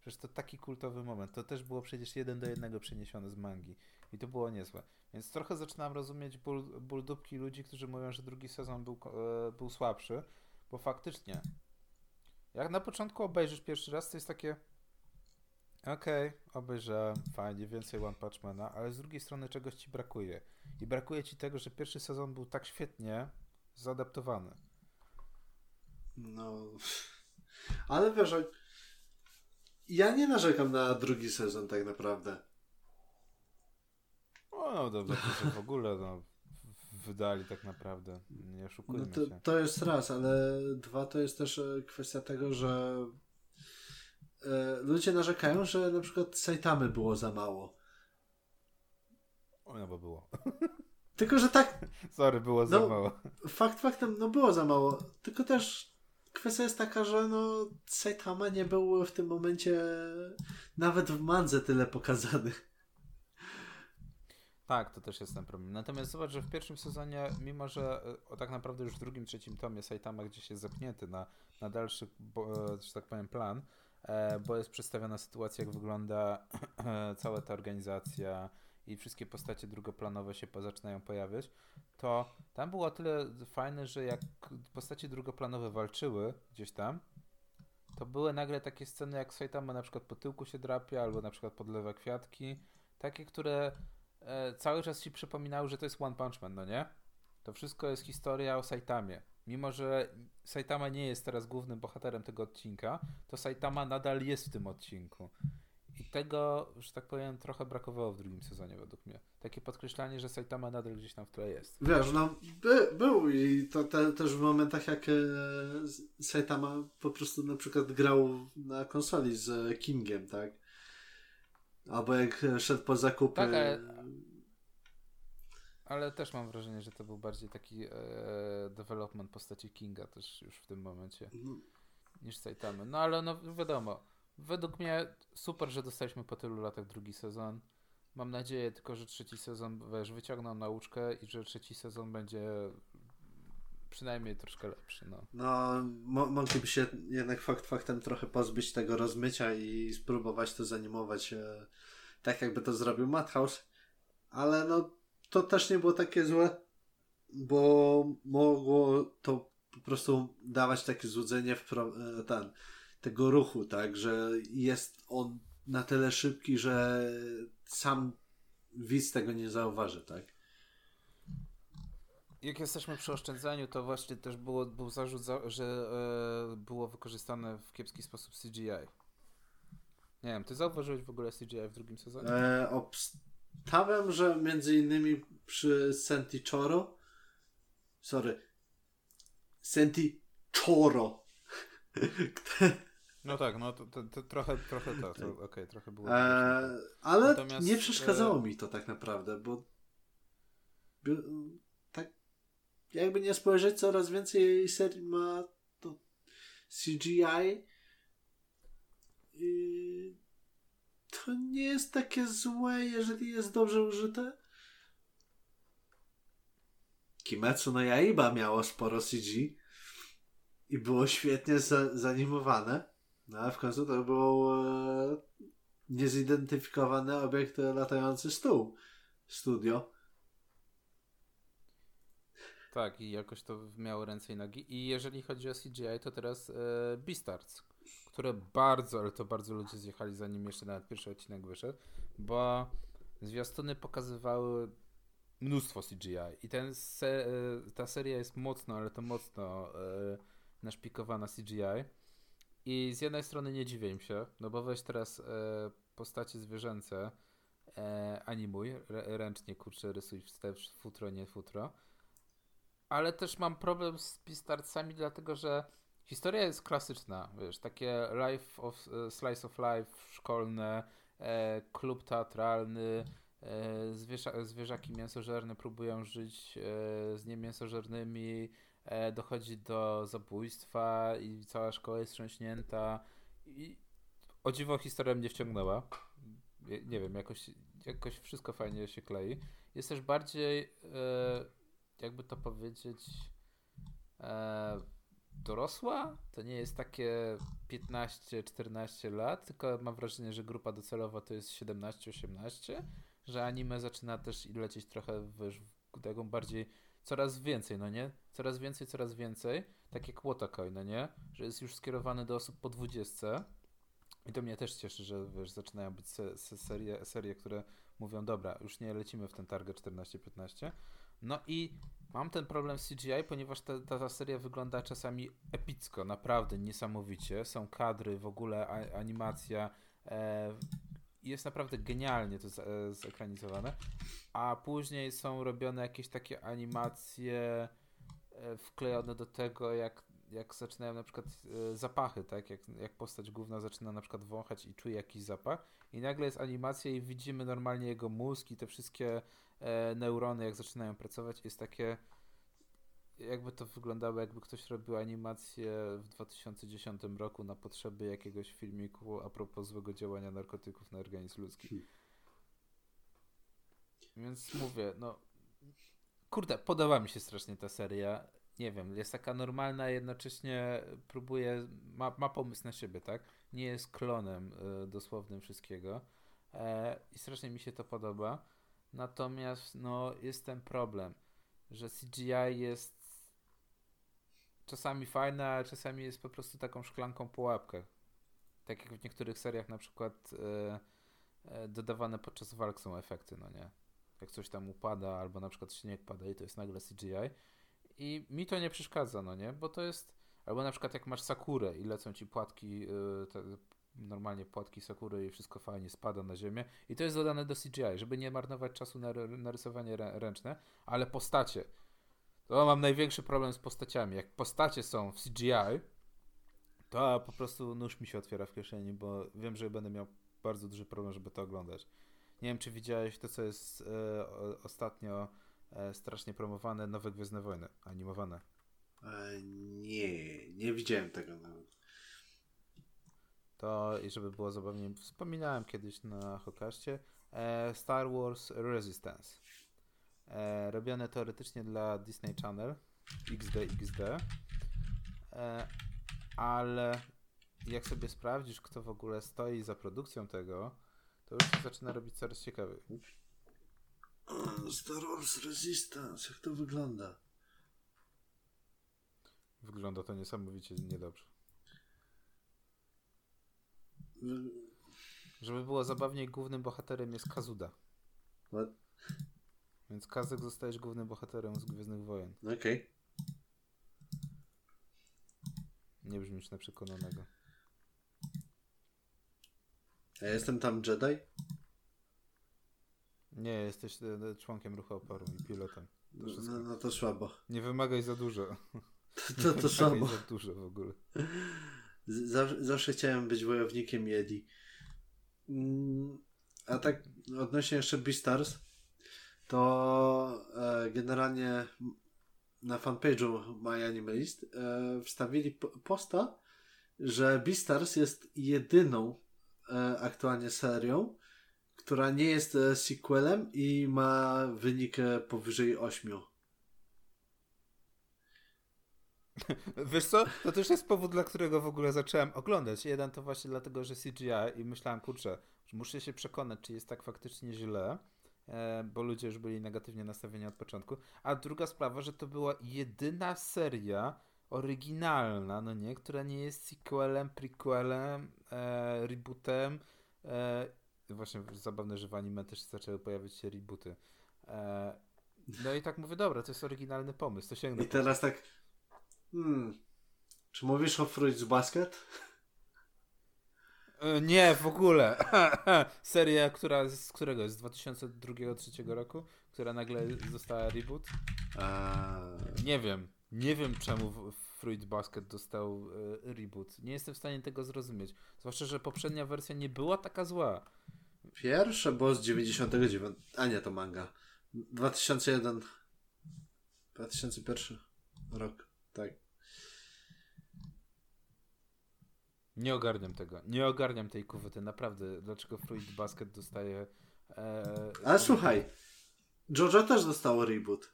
Speaker 2: Przecież to taki kultowy moment. To też było przecież jeden do jednego przeniesione z mangi. I to było niezłe. Więc trochę zaczynam rozumieć ból, ból dupki ludzi, którzy mówią, że drugi sezon był, e, był słabszy, bo faktycznie, jak na początku obejrzysz pierwszy raz, to jest takie okej, okay, obejrzałem, fajnie, więcej One Punch Mana, ale z drugiej strony czegoś ci brakuje. I brakuje ci tego, że pierwszy sezon był tak świetnie zaadaptowany.
Speaker 1: No. Ale wiesz, ja nie narzekam na drugi sezon tak naprawdę.
Speaker 2: O, no dobra, to w ogóle no, wydali tak naprawdę. Nie oszukujmy
Speaker 1: no to,
Speaker 2: się.
Speaker 1: To jest raz, ale dwa to jest też e, kwestia tego, że ludzie narzekają, że na przykład Saitamy było za mało.
Speaker 2: No bo było. [laughs]
Speaker 1: Tylko, że tak.
Speaker 2: Sorry, było za
Speaker 1: no,
Speaker 2: mało.
Speaker 1: Fakt faktem, no było za mało. Tylko też kwestia jest taka, że no Saitama nie był w tym momencie nawet w mandze tyle pokazany.
Speaker 2: Tak, to też jest ten problem. Natomiast zobacz, że w pierwszym sezonie, mimo że o, tak naprawdę już w drugim, trzecim tomie Saitama gdzieś jest zepchnięty na, na dalszy, bo, że tak powiem, plan, e, bo jest przedstawiona sytuacja, jak wygląda cała ta organizacja i wszystkie postacie drugoplanowe się zaczynają pojawiać, to tam było tyle fajne, że jak postacie drugoplanowe walczyły gdzieś tam, to były nagle takie sceny, jak Saitama na przykład po tyłku się drapie, albo na przykład podlewa kwiatki, takie, które e, cały czas ci przypominały, że to jest One Punch Man, no nie? To wszystko jest historia o Saitamie. Mimo, że Saitama nie jest teraz głównym bohaterem tego odcinka, to Saitama nadal jest w tym odcinku. I tego, że tak powiem, trochę brakowało w drugim sezonie według mnie. Takie podkreślanie, że Saitama nadal gdzieś tam w tle jest.
Speaker 1: Wiesz, no by, był i to te, też w momentach jak e, Saitama po prostu na przykład grał na konsoli z Kingiem, tak? Albo jak szedł po zakupy.
Speaker 2: Tak, ale, ale też mam wrażenie, że to był bardziej taki e, development postaci Kinga też już w tym momencie no. niż Saitamy. No ale no wiadomo, według mnie super, że dostaliśmy po tylu latach drugi sezon. Mam nadzieję tylko, że trzeci sezon wiesz, wyciągną nauczkę i że trzeci sezon będzie przynajmniej troszkę lepszy. No,
Speaker 1: no mo mogliby się jednak fakt faktem trochę pozbyć tego rozmycia i spróbować to zanimować e, tak, jakby to zrobił Madhouse. Ale no, to też nie było takie złe, bo mogło to po prostu dawać takie złudzenie w pro, e, ten, tego ruchu, tak, że jest on na tyle szybki, że sam widz tego nie zauważy, tak?
Speaker 2: Jak jesteśmy przy oszczędzaniu, to właśnie też było, był zarzut, że e, było wykorzystane w kiepski sposób CGI. Nie wiem, ty zauważyłeś w ogóle CGI w drugim sezonie?
Speaker 1: E, obstawiam, że między innymi przy Senti Choro sorry Senti Choro [laughs]
Speaker 2: No tak, no to, to, to trochę, trochę to, to okej, okay, trochę było.
Speaker 1: E, ale Natomiast, nie przeszkadzało e... mi to tak naprawdę, bo tak jakby nie spojrzeć, coraz więcej serii ma to CGI i to nie jest takie złe, jeżeli jest dobrze użyte. Kimetsu no Yaiba miało sporo CG i było świetnie za zanimowane. No ale w końcu to był e, niezidentyfikowany obiekt latający stół. Studio.
Speaker 2: Tak, i jakoś to miało ręce i nogi. I jeżeli chodzi o CGI, to teraz e, Beastars, które bardzo, ale to bardzo ludzie zjechali zanim jeszcze nawet pierwszy odcinek wyszedł, bo zwiastuny pokazywały mnóstwo CGI i ten se, e, ta seria jest mocno, ale to mocno e, naszpikowana CGI. I z jednej strony nie dziwię im się, no bo weź teraz e, postacie zwierzęce, e, animuj, ręcznie kurczę rysuj wstecz, futro, nie futro. Ale też mam problem z Pistarcami, dlatego że historia jest klasyczna, wiesz, takie life of, e, slice of life szkolne, e, klub teatralny, e, zwierza, zwierzaki mięsożerne próbują żyć e, z niemięsożernymi, e, dochodzi do zabójstwa i cała szkoła jest trząśnięta. I o dziwo historia mnie wciągnęła. Nie, wiem, jakoś, jakoś wszystko fajnie się klei. Jest też bardziej, e, jakby to powiedzieć, e, dorosła. To nie jest takie 15-14 lat, tylko mam wrażenie, że grupa docelowa to jest 17-18, że anime zaczyna też lecieć trochę w, w taką bardziej coraz więcej, no nie? Coraz więcej, coraz więcej. Tak jak Wotakoi, no nie? Że jest już skierowany do osób po 20. I to mnie też cieszy, że wiesz, zaczynają być se, se, serie, serie, które mówią, dobra, już nie lecimy w ten target 14-15. No i mam ten problem z CGI, ponieważ ta, ta, ta, seria wygląda czasami epicko, naprawdę niesamowicie. Są kadry, w ogóle a, animacja. E, jest naprawdę genialnie to e, zekranizowane, a później są robione jakieś takie animacje e, wklejone do tego, jak, jak zaczynają na przykład e, zapachy, tak? Jak, jak postać główna zaczyna na przykład wąchać i czuje jakiś zapach i nagle jest animacja i widzimy normalnie jego mózg i te wszystkie neurony, jak zaczynają pracować, jest takie jakby to wyglądało, jakby ktoś robił animację w 2010 roku na potrzeby jakiegoś filmiku a propos złego działania narkotyków na organizm ludzki. Hmm. Więc mówię, no kurde, podoba mi się strasznie ta seria. Nie wiem, jest taka normalna, jednocześnie próbuje, ma, ma pomysł na siebie, tak? Nie jest klonem y, dosłownym wszystkiego. E, I strasznie mi się to podoba. Natomiast, no, jest ten problem, że CGI jest czasami fajne, a czasami jest po prostu taką szklanką po łapkach. Tak jak w niektórych seriach na przykład e, e, dodawane podczas walk są efekty, no nie? Jak coś tam upada, albo na przykład śnieg pada i to jest nagle CGI. I mi to nie przeszkadza, no nie? Bo to jest... Albo na przykład jak masz Sakurę i lecą ci płatki, e, te, normalnie płatki Sakury i wszystko fajnie spada na ziemię i to jest dodane do CGI, żeby nie marnować czasu na, na rysowanie ręczne, ale postacie to mam największy problem z postaciami. Jak postacie są w CGI, to po prostu nóż mi się otwiera w kieszeni, bo wiem, że będę miał bardzo duży problem, żeby to oglądać. Nie wiem, czy widziałeś to, co jest e, ostatnio strasznie promowane, Nowe Gwiezdne Wojny, animowane.
Speaker 1: E, nie, nie widziałem tego nawet.
Speaker 2: To, i żeby było zabawnie, wspominałem kiedyś na Hokaście, e, Star Wars Resistance e, robione teoretycznie dla Disney Channel XD XD e, ale jak sobie sprawdzisz kto w ogóle stoi za produkcją tego to już się zaczyna robić coraz ciekawiej
Speaker 1: Star Wars Resistance jak to wygląda?
Speaker 2: Wygląda to niesamowicie niedobrze. Żeby było zabawniej, głównym bohaterem jest Kazuda. What? Więc Kazek zostajesz głównym bohaterem z Gwiezdnych Wojen.
Speaker 1: Okej. Okay.
Speaker 2: Nie brzmisz na przekonanego.
Speaker 1: A jestem tam Jedi?
Speaker 2: Nie, jesteś e, e, członkiem ruchu oporu i pilotem.
Speaker 1: To no, no, no, to słabo.
Speaker 2: Nie wymagaj za dużo. [laughs]
Speaker 1: To, to, to słabo.
Speaker 2: za dużo w ogóle.
Speaker 1: Zawsze, zawsze chciałem być wojownikiem Jedi. Mm, a tak odnośnie jeszcze Beastars, to e, generalnie na fanpage'u My Animalist e, wstawili posta, że Beastars jest jedyną aktualnie serią, która nie jest e, sequelem i ma wynik e, powyżej 8. [laughs]
Speaker 2: Wiesz co, to też jest powód, dla którego w ogóle zacząłem oglądać. Jeden to właśnie dlatego, że CGI i myślałem, kurczę, muszę się przekonać, czy jest tak faktycznie źle. E, bo ludzie już byli negatywnie nastawieni od początku. A druga sprawa, że to była jedyna seria oryginalna, no nie, która nie jest sequelem, prequelem, rebootem. Właśnie zabawne, że w anime też zaczęły pojawiać się rebooty. E, no i tak mówię, dobra, to jest oryginalny pomysł, to sięgnę.
Speaker 1: I teraz tak, hmm, czy mówisz o Fruits Basket?
Speaker 2: E, nie, w ogóle. [laughs] Seria, która z którego? Z 2002-2003 roku, która nagle została reboot. Nie wiem. Nie wiem czemu Fruit Basket dostał e, reboot. Nie jestem w stanie tego zrozumieć. Zwłaszcza, że poprzednia wersja nie była taka zła.
Speaker 1: Pierwsze bo z 99. A nie, to manga. 2001. 2001 rok. Tak.
Speaker 2: Nie ogarniam tego. Nie ogarniam tej kuwety, naprawdę. Dlaczego Fruit Basket dostaje. E,
Speaker 1: Ale słuchaj, Jojo też dostało reboot.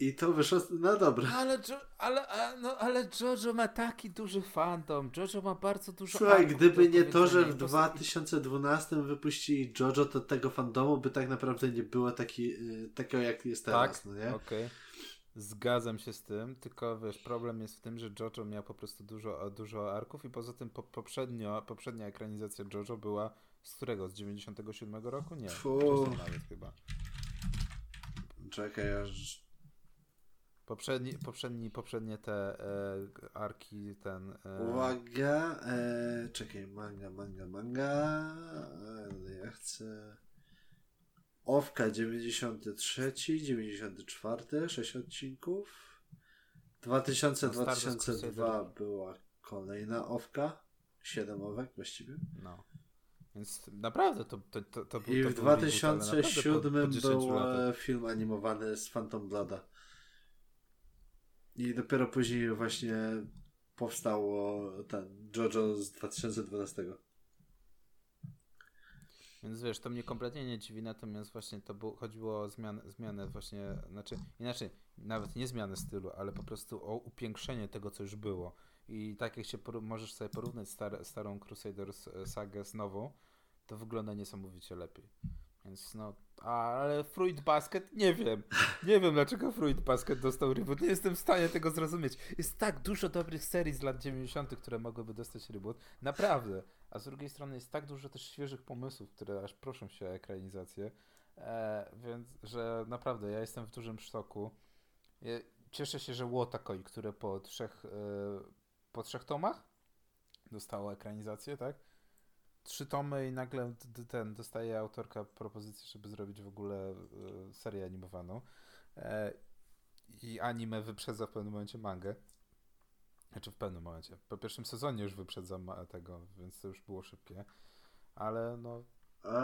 Speaker 1: I to wyszło na dobre.
Speaker 2: Ale, jo, ale, no, ale Jojo ma taki duży fandom. Jojo ma bardzo dużo.
Speaker 1: Słuchaj, gdyby nie to, że w 2012 wypuścili Jojo, to tego fandomu by tak naprawdę nie było taki, y, takiego, jak jest teraz. Tak? No nie?
Speaker 2: Okay. Zgadzam się z tym, tylko wiesz, problem jest w tym, że JoJo miał po prostu dużo, dużo arków i poza tym po, poprzednio, poprzednia ekranizacja JoJo była z którego? Z 97 roku? Nie, nawet chyba.
Speaker 1: Czekaj, aż...
Speaker 2: Poprzedni, poprzedni, poprzednie te e, arki, ten...
Speaker 1: E... Uwaga, e, czekaj, manga, manga, manga, e, ja chcę... Owka 93, 94, 6 odcinków. 2000-2002 była kolejna Owka. 7 owek właściwie.
Speaker 2: No. Więc naprawdę to, to, to, to
Speaker 1: był I w 2007 był e, film animowany z Phantom Blada. I dopiero później właśnie powstało ten JoJo z 2012.
Speaker 2: Więc wiesz, to mnie kompletnie nie dziwi, natomiast właśnie to było, chodziło o zmianę, zmianę właśnie, znaczy inaczej, nawet nie zmianę stylu, ale po prostu o upiększenie tego, co już było. I tak jak się możesz sobie porównać star starą Crusaders sagę z nową, to wygląda niesamowicie lepiej. Więc no, ale Fruit Basket nie wiem. Nie wiem dlaczego Fruit Basket dostał reboot. Nie jestem w stanie tego zrozumieć. Jest tak dużo dobrych serii z lat 90., które mogłyby dostać reboot. Naprawdę. A z drugiej strony jest tak dużo też świeżych pomysłów, które aż proszą się o ekranizację. E, więc, że naprawdę ja jestem w dużym szoku. Cieszę się, że Łotakoi, które po trzech, e, po trzech tomach dostało ekranizację, tak? Trzy tomy i nagle ten dostaje autorka propozycję, żeby zrobić w ogóle e, serię animowaną. E, I anime wyprzedza w pewnym momencie mangę. Znaczy w pewnym momencie. Po pierwszym sezonie już wyprzedza tego, więc to już było szybkie. Ale no.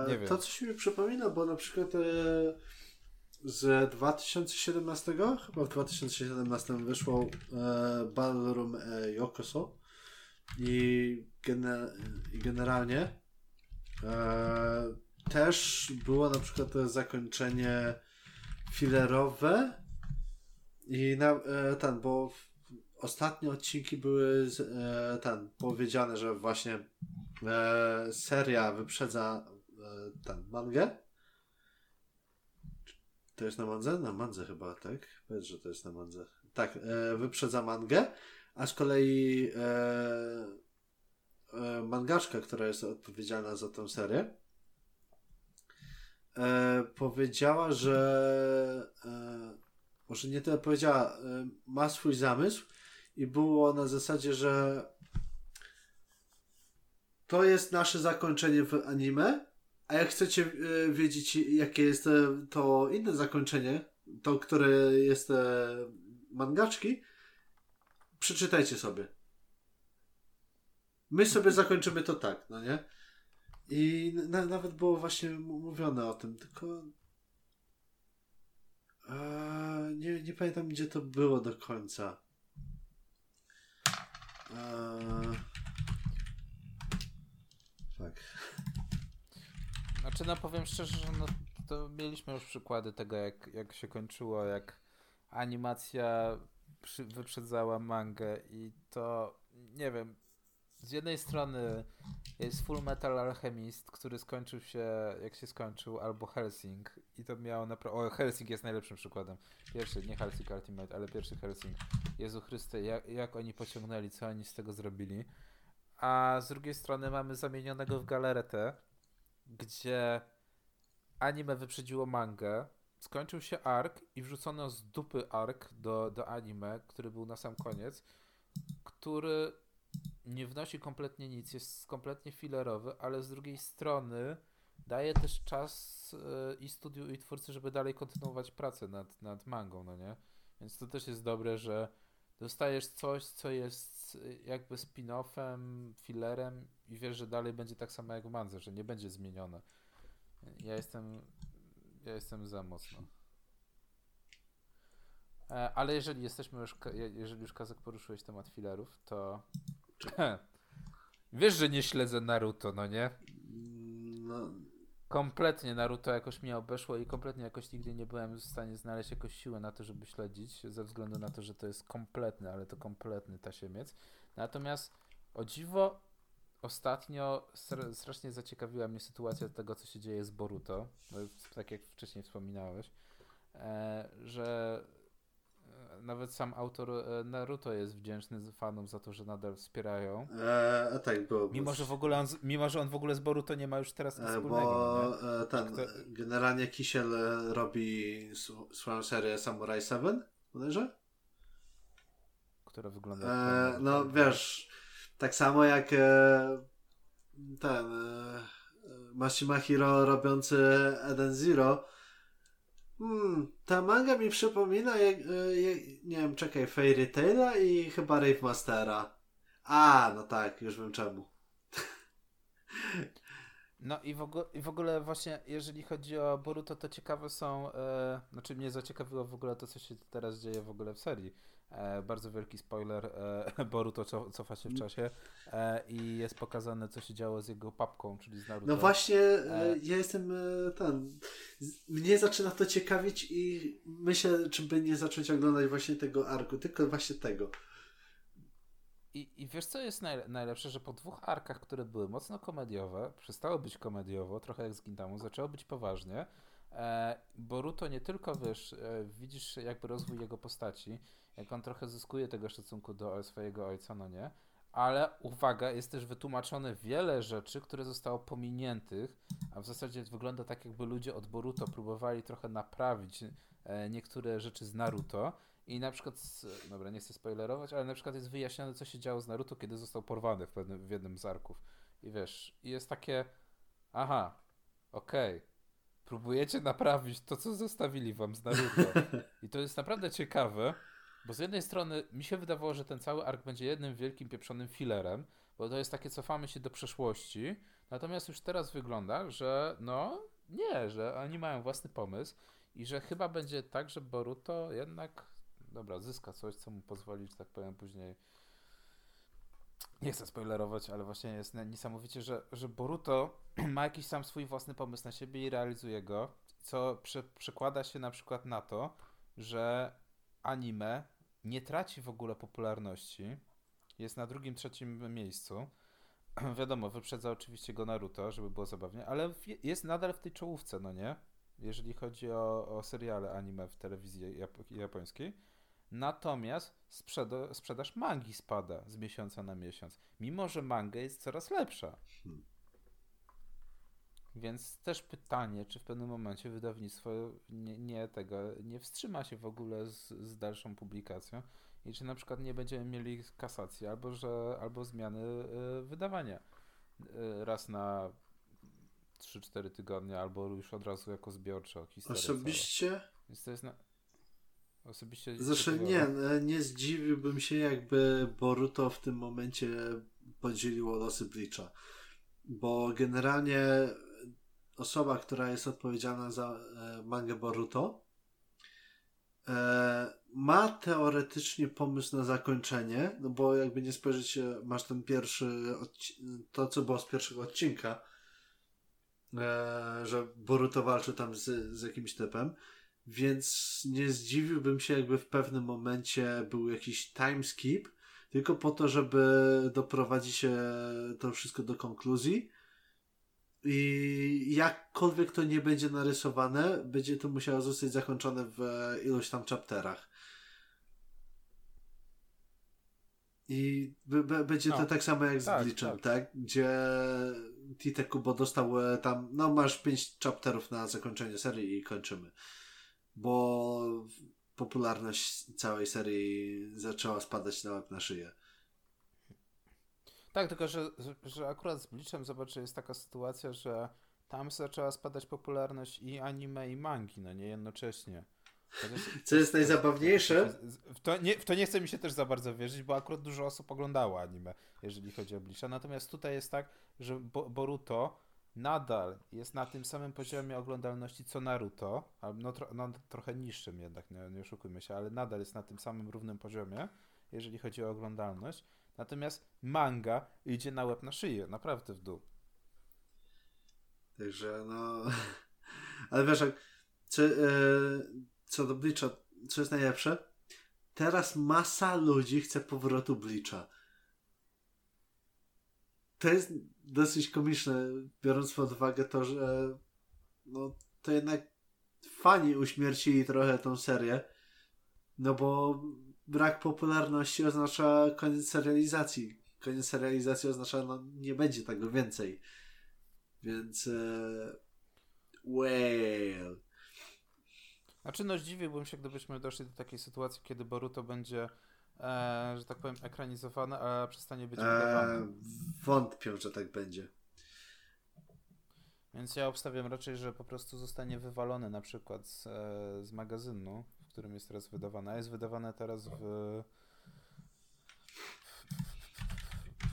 Speaker 2: Nie wiem.
Speaker 1: To coś mi przypomina, bo na przykład e, z 2017, chyba w 2017 wyszło e, Ballroom e, Yokoso i, i generalnie e, też było na przykład to zakończenie filerowe i na, e, ten, bo ostatnie odcinki były z, e, ten, powiedziane, że właśnie e, seria wyprzedza e, ten mangę. To jest na mandze? Na mandze chyba, tak? Powiedz, że to jest na mandze. Tak, e, wyprzedza mangę a z kolei e, e, mangaczka, która jest odpowiedzialna za tę serię, e, powiedziała, że e, może nie tyle powiedziała, e, ma swój zamysł i było na zasadzie, że to jest nasze zakończenie w anime, a jak chcecie e, wiedzieć, jakie jest to inne zakończenie, to, które jest mangaczki, przeczytajcie sobie. My sobie zakończymy to tak, no nie? I na, nawet było właśnie mówione o tym, tylko e, nie, nie pamiętam gdzie to było do końca. E, tak.
Speaker 2: Znaczy, no powiem szczerze, że no, to mieliśmy już przykłady tego, jak, jak się kończyło, jak animacja przy, wyprzedzała mangę i to nie wiem. Z jednej strony jest Full Metal Alchemist, który skończył się jak się skończył, albo Helsing i to miało naprawdę. O, Helsing jest najlepszym przykładem. Pierwszy, nie Helsing Ultimate, ale pierwszy Helsing. Jezu Chryste, jak, jak oni pociągnęli, co oni z tego zrobili. A z drugiej strony mamy zamienionego w galaretę, gdzie anime wyprzedziło mangę, skończył się ark i wrzucono z dupy ark do, do anime, który był na sam koniec, który nie wnosi kompletnie nic, jest kompletnie filerowy, ale z drugiej strony daje też czas yy, i studiu, i twórcy, żeby dalej kontynuować pracę nad, nad mangą, no nie? Więc to też jest dobre, że dostajesz coś, co jest jakby spin-offem, fillerem i wiesz, że dalej będzie tak samo jak w mandze, że nie będzie zmienione. Ja jestem ja jestem za mocno. E, ale jeżeli jesteśmy już, jeżeli już Kazak poruszyłeś temat filerów, to [laughs] wiesz, że nie śledzę Naruto, no nie? No. Kompletnie Naruto jakoś mnie obeszło i kompletnie jakoś nigdy nie byłem w stanie znaleźć jakoś siłę na to, żeby śledzić, ze względu na to, że to jest kompletny, ale to kompletny tasiemiec. Natomiast o dziwo Ostatnio strasznie zaciekawiła mnie sytuacja tego, co się dzieje z Boruto, tak jak wcześniej wspominałeś, e, że e, nawet sam autor e, Naruto jest wdzięczny fanom za to, że nadal wspierają.
Speaker 1: E, tak, było.
Speaker 2: Mimo, że w ogóle on, mimo, że on w ogóle z Boruto nie ma już teraz nic wspólnego.
Speaker 1: Bo e, ten, to... generalnie Kisiel robi swoją serię Samurai 7, bodajże?
Speaker 2: Która wygląda...
Speaker 1: E, no wiesz tak samo jak e, ten e, Mashima Hiro robiący Eden Zero. Hmm, ta manga mi przypomina, jak, e, jak, nie wiem, czekaj, Fairy Tail'a i chyba Rave Mastera. A, no tak, już wiem czemu.
Speaker 2: No i w, ogóle, i w ogóle właśnie, jeżeli chodzi o Boruto, to ciekawe są, e, znaczy mnie zaciekawiło w ogóle to, co się teraz dzieje w ogóle w serii. E, bardzo wielki spoiler, e, [laughs] Boruto co, cofa się w czasie e, i jest pokazane, co się działo z jego papką, czyli z Naruto.
Speaker 1: No właśnie, ja jestem ten, mnie zaczyna to ciekawić i myślę, czy by nie zacząć oglądać właśnie tego arku, tylko właśnie tego.
Speaker 2: I, I wiesz, co jest naj, najlepsze, że po dwóch arkach, które były mocno komediowe, przestało być komediowo, trochę jak z Gintamu, zaczęło być poważnie. E, Boruto nie tylko, wiesz, e, widzisz jakby rozwój jego postaci, jak on trochę zyskuje tego szacunku do swojego ojca, no nie? Ale uwaga, jest też wytłumaczone wiele rzeczy, które zostało pominiętych, a w zasadzie wygląda tak, jakby ludzie od Boruto próbowali trochę naprawić e, niektóre rzeczy z Naruto i na przykład, dobra, nie chcę spoilerować, ale na przykład jest wyjaśnione, co się działo z Naruto, kiedy został porwany w, pewnym, w jednym z arków. I wiesz, i jest takie, aha, okej, okay. próbujecie naprawić to, co zostawili wam z Naruto. [laughs] I to jest naprawdę ciekawe, bo z jednej strony mi się wydawało, że ten cały ark będzie jednym wielkim pieprzonym filerem, bo to jest takie cofamy się do przeszłości, natomiast już teraz wygląda, że no nie, że oni mają własny pomysł i że chyba będzie tak, że Boruto jednak dobra, zyska coś, co mu pozwoli, że tak powiem, później. Nie chcę spoilerować, ale właśnie jest niesamowicie, że, że Boruto [clears throat] ma jakiś sam swój własny pomysł na siebie i realizuje go, co prze, przekłada się na przykład na to, że anime nie traci w ogóle popularności. Jest na drugim, trzecim miejscu. [clears throat] Wiadomo, wyprzedza oczywiście go Naruto, żeby było zabawnie, ale jest nadal w tej czołówce, no nie? Jeżeli chodzi o, o seriale anime w telewizji japońskiej. Natomiast sprzeda sprzedaż mangi spada z miesiąca na miesiąc, mimo że manga jest coraz lepsza. Hmm. Więc też pytanie, czy w pewnym momencie wydawnictwo nie, nie, tego nie wstrzyma się w ogóle z, z, dalszą publikacją i czy na przykład nie będziemy mieli kasacji albo, że, albo zmiany y, wydawania y, raz na 3-4 tygodnie, albo już od razu jako historia.
Speaker 1: Osobiście?
Speaker 2: Więc to jest na, Osobiście.
Speaker 1: Zresztą nie, e, nie zdziwiłbym się, jakby Boruto w tym momencie podzieliło losy Bleacha. Bo generalnie osoba, która jest odpowiedzialna za e, mangę Boruto, e, ma teoretycznie pomysł na zakończenie, no bo jakby nie spojrzeć, masz ten pierwszy, to co było z pierwszego odcinka, że Boruto walczy tam z, z jakimś typem więc nie zdziwiłbym się, jakby w pewnym momencie był jakiś time skip, tylko po to, żeby doprowadzić to wszystko do konkluzji. I jakkolwiek to nie będzie narysowane, będzie to musiało zostać zakończone w iluś tam chapterach. I będzie to no, tak samo jak z tak, Bleachem, tak. tak? Gdzie Tite Kubo dostał e, tam, no masz pięć chapterów na zakończenie serii i kończymy bo popularność całej serii zaczęła spadać na łeb na szyję.
Speaker 2: Tak, tylko że, że akurat z Bleachem zobacz, że jest taka sytuacja, że tam zaczęła spadać popularność i anime i mangi, no nie jednocześnie.
Speaker 1: Co jest najzabawniejsze?
Speaker 2: W to, nie, w to nie chce mi się też za bardzo wierzyć, bo akurat dużo osób oglądało anime, jeżeli chodzi o Bleacha. Natomiast tutaj jest tak, że Boruto nadal jest na tym samym poziomie oglądalności co Naruto, no, tro, no trochę niższym jednak, nie, nie oszukujmy się, ale nadal jest na tym samym równym poziomie, jeżeli chodzi o oglądalność. Natomiast manga idzie na łeb na szyję, naprawdę w dół.
Speaker 1: Także no... [laughs] Ale wiesz, co, e, co do Bleacha, co jest najlepsze? Teraz masa ludzi chce powrotu Bleacha to jest dosyć komiczne, biorąc pod uwagę to, że no, to jednak fani uśmiercili trochę tą serię, no bo brak popularności oznacza koniec serializacji. Koniec serializacji oznacza, no nie będzie tego więcej. Więc e, well.
Speaker 2: Znaczy no zdziwiłbym się, gdybyśmy doszli do takiej sytuacji, kiedy Boruto będzie e, że tak powiem, ekranizowane, a przestanie być wydawane.
Speaker 1: wątpię, że tak będzie.
Speaker 2: Więc ja obstawiam raczej, że po prostu zostanie wywalony na przykład z, e, z magazynu, którym jest teraz wydawane. A jest wydawane teraz w,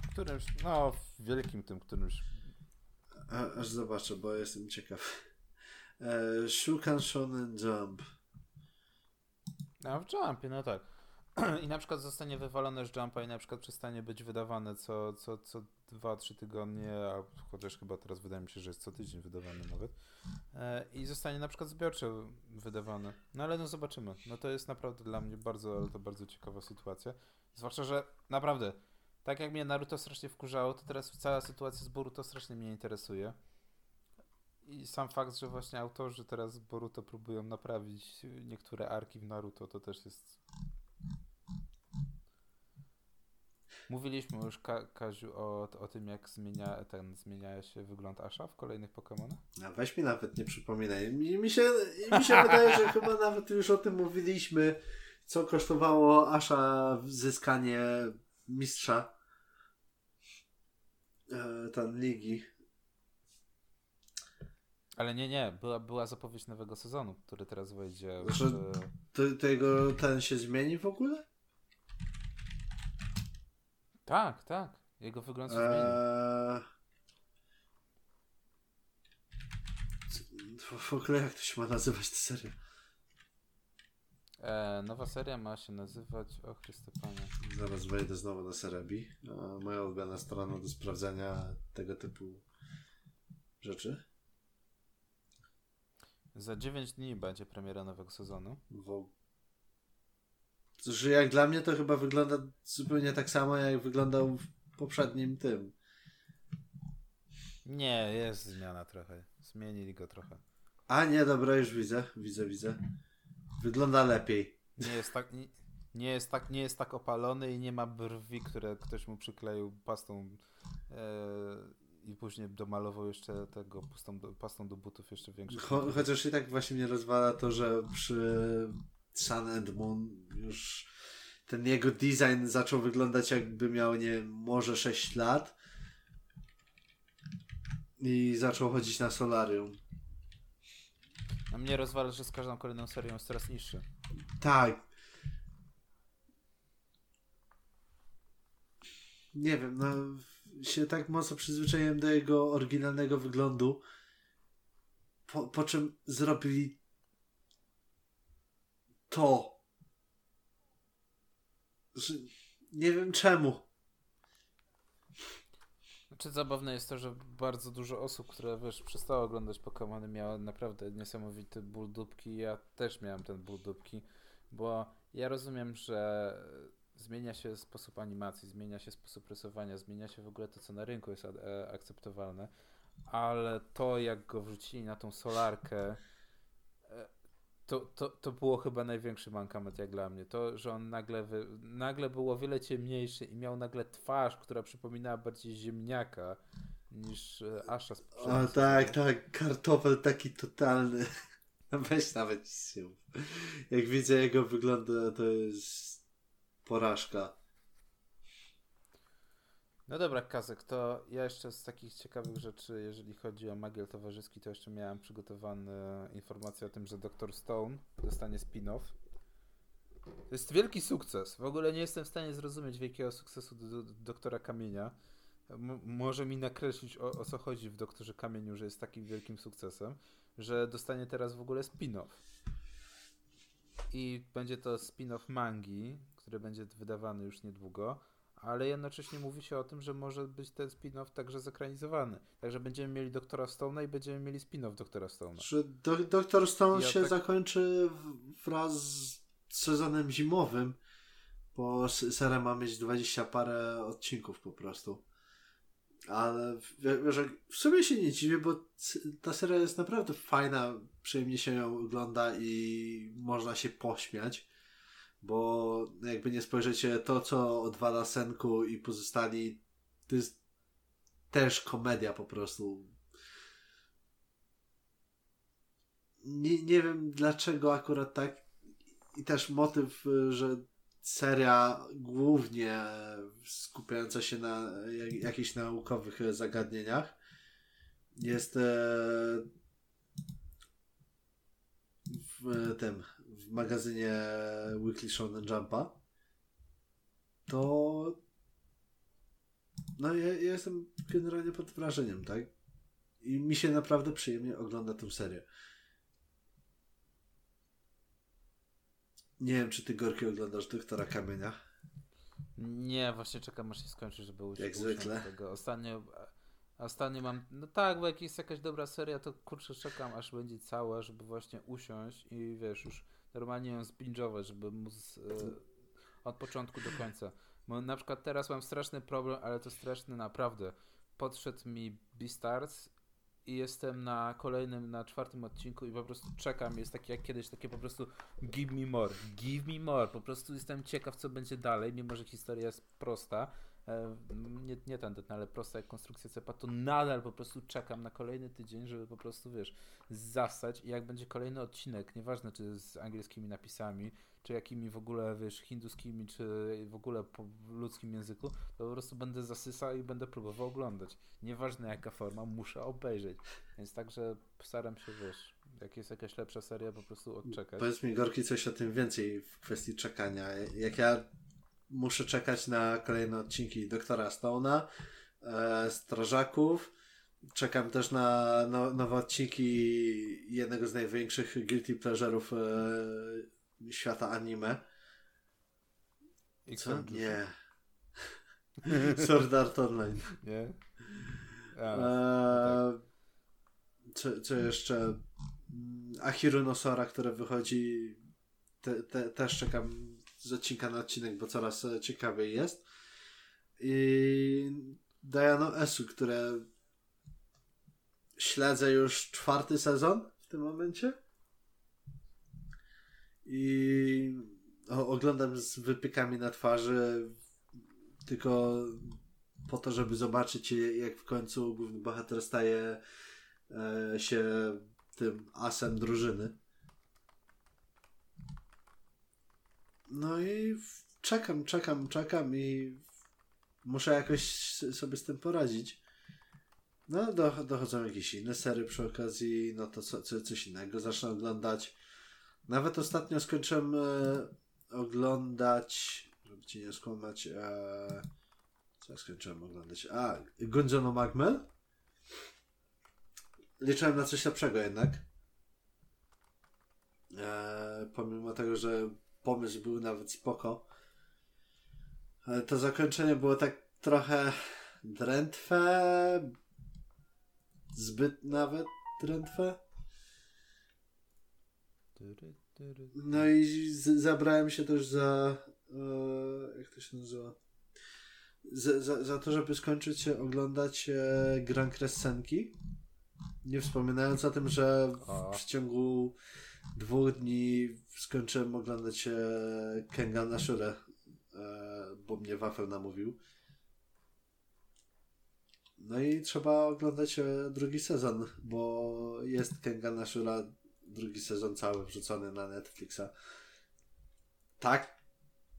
Speaker 2: w którymś, no w wielkim tym, którymś
Speaker 1: A, aż zobaczę, bo jestem ciekaw. E, Shukan Shonen Jump.
Speaker 2: A w Jumpie, no tak. [clears throat] I na przykład zostanie wywalone z Jumpa i na przykład przestanie być wydawane co, co, co 2-3 tygodnie, a chociaż chyba teraz wydaje mi się, że jest co tydzień wydawany nawet. E, I zostanie na przykład zbiorczo wydawane. No ale no zobaczymy. No to jest naprawdę dla mnie bardzo, ale to bardzo ciekawa sytuacja. Zwłaszcza, że naprawdę, tak jak mnie Naruto strasznie wkurzało, to teraz cała sytuacja z Boruto strasznie mnie interesuje. I sam fakt, że właśnie autorzy teraz Boruto próbują naprawić niektóre arki w Naruto, to też jest Mówiliśmy już, Ka Kaziu, o, o tym, jak zmienia, ten, zmienia się wygląd Asha w kolejnych Pokémonach?
Speaker 1: No, weź mi nawet nie przypominaj. Mi, mi, się, mi się wydaje, że chyba nawet już o tym mówiliśmy, co kosztowało Asha zyskanie mistrza e, ten ligi.
Speaker 2: Ale nie, nie, była, była zapowiedź nowego sezonu, który teraz wejdzie.
Speaker 1: Że to, to jego ten się zmieni w ogóle?
Speaker 2: Tak, tak. Jego wygląd się zmieni. Eee...
Speaker 1: W ogóle jak to się ma nazywać ta seria?
Speaker 2: Eee, nowa seria ma się nazywać... O Chryste Panie.
Speaker 1: Zaraz wejdę znowu na Serebi. Moja ulubiona strona do sprawdzania tego typu rzeczy.
Speaker 2: Za 9 dni będzie premiera nowego sezonu.
Speaker 1: W że jak dla mnie to chyba wygląda zupełnie tak samo, jak wyglądał w poprzednim tym.
Speaker 2: Nie, jest zmiana trochę. Zmienili go trochę.
Speaker 1: A nie, dobra, już widzę, widzę, widzę. Wygląda lepiej.
Speaker 2: Nie jest tak, nie, nie jest tak, nie jest tak opalony i nie ma brwi, które ktoś mu przykleił pastą e, i później domalował jeszcze tego pastą do, pastą do butów jeszcze większą.
Speaker 1: Cho, chociaż i tak właśnie mnie rozwala to, że przy Sun and Moon już ten jego design zaczął wyglądać jakby miał, nie może 6 lat i zaczął chodzić na solarium.
Speaker 2: A mnie rozwala, że z każdą kolejną serią jest coraz niższy.
Speaker 1: Tak. Nie wiem, no się tak mocno przyzwyczaiłem do jego oryginalnego wyglądu, po, po czym zrobili to. Że nie wiem czemu.
Speaker 2: Znaczy zabawne jest to, że bardzo dużo osób, które wiesz, przestało oglądać Pokémony miało naprawdę niesamowity ból dupki. Ja też miałem ten ból dupki, bo ja rozumiem, że zmienia się sposób animacji, zmienia się sposób rysowania, zmienia się w ogóle to, co na rynku jest e, akceptowalne, ale to, jak go wrzucili na tą solarkę, to, to, to było chyba największy mankament jak dla mnie. To, że on nagle, wy, nagle był o wiele ciemniejszy i miał nagle twarz, która przypominała bardziej ziemniaka niż e, Asha z
Speaker 1: O tak, tak, kartofel taki totalny. [laughs] Weź nawet się. Jak widzę jego wygląda, to jest porażka.
Speaker 2: No dobra, Kazek, to ja jeszcze z takich ciekawych rzeczy, jeżeli chodzi o magiel towarzyski, to jeszcze miałem przygotowane informacje o tym, że Dr. Stone dostanie spin-off. To jest wielki sukces. W ogóle nie jestem w stanie zrozumieć wielkiego sukcesu do, do, doktora Kamienia. M może mi nakreślić o, o co chodzi w Doktorze Kamieniu, że jest takim wielkim sukcesem, że dostanie teraz w ogóle spin-off. I będzie to spin-off mangi, który będzie wydawany już niedługo ale jednocześnie mówi się o tym, że może być ten spin-off także zekranizowany. Także będziemy mieli Doktora Stone'a i będziemy mieli spin-off Doktora Stone'a.
Speaker 1: Czy do, Doktor Stone ja się tak... zakończy wraz z sezonem zimowym, bo seria ma mieć 20 parę odcinków po prostu. Ale wiesz, w sumie się nie dziwię, bo ta seria jest naprawdę fajna, przyjemnie się ją ogląda i można się pośmiać bo jakby nie spojrzycie, to co odwala Senku i pozostali, to jest też komedia po prostu. Nie, nie wiem dlaczego akurat tak i też motyw, że seria głównie skupiająca się na jakichś naukowych zagadnieniach jest e, w tym w magazynie Weekly Shonen Jumpa, to no ja, ja, jestem generalnie pod wrażeniem, tak? I mi się naprawdę przyjemnie ogląda tę serię. Nie wiem, czy ty Gorki oglądasz Doktora Kamienia?
Speaker 2: Nie, właśnie czekam aż się skończy, żeby usiąść.
Speaker 1: Jak zwykle.
Speaker 2: Tego. Ostatnio, ostatnio mam, no tak, bo jak jest jakaś dobra seria, to kurczę czekam aż będzie cała, żeby właśnie usiąść i wiesz, już normalnie ją zbingować, żeby móc e, od początku do końca. Bo na przykład teraz mam straszny problem, ale to straszny naprawdę. Podszedł mi Beastars i jestem na kolejnym, na czwartym odcinku i po prostu czekam. Jest taki jak kiedyś, takie po prostu give me more, give me more. Po prostu jestem ciekaw, co będzie dalej, mimo że historia jest prosta. E, nie, nie ten, ale prosta jak konstrukcja cepa, to nadal po prostu czekam na kolejny tydzień, żeby po prostu, wiesz, zasać i jak będzie kolejny odcinek, nieważne czy z angielskimi napisami, czy jakimi w ogóle, wiesz, hinduskimi, czy w ogóle po ludzkim języku, to po prostu będę zasysał i będę próbował oglądać. Nieważne jaka forma, muszę obejrzeć. Więc także staram się, wiesz, jak jest jakaś lepsza seria, po prostu odczekać.
Speaker 1: Powiedz mi, Gorki, coś o tym więcej w kwestii czekania. Jak ja muszę czekać na kolejne odcinki Doktora Stone'a, e, Strażaków, czekam też na no, nowe odcinki jednego z największych guilty pleasure'ów e, świata anime. Co? Nie. [laughs] Sword Art Online.
Speaker 2: Nie?
Speaker 1: A, eee, tak. co, co jeszcze? Ahiru Nosora, które wychodzi te, te, też czekam z odcinka na odcinek, bo coraz ciekawiej jest. I Diano Esu, które śledzę już czwarty sezon w tym momencie i oglądam z wypykami na twarzy tylko po to, żeby zobaczyć jak w końcu główny bohater staje e, się tym asem drużyny. No i czekam, czekam, czekam i muszę jakoś sobie z tym poradzić. No, dochodzą jakieś inne sery przy okazji, no to co, co, coś innego zacznę oglądać. Nawet ostatnio skończyłem e, oglądać, żeby ci nie skłamać, e, co ja skończyłem oglądać? A, Gunjono Magmel. Liczyłem na coś lepszego jednak. E, pomimo tego, że pomysł był nawet spoko. Ale to zakończenie było tak trochę drętwe. Zbyt nawet drętwe. No i zabrałem się też za. E, jak to się nazywa? Za, za, za to, żeby skończyć się oglądać e, Gran. Nie wspominając o tym, że w, w ciągu dwóch dni skończyłem oglądać e, Kenga na e, bo mnie Wafel namówił. No i trzeba oglądać e, drugi sezon, bo jest Kengan Ashura drugi sezon cały wrzucony na Netflixa. Tak,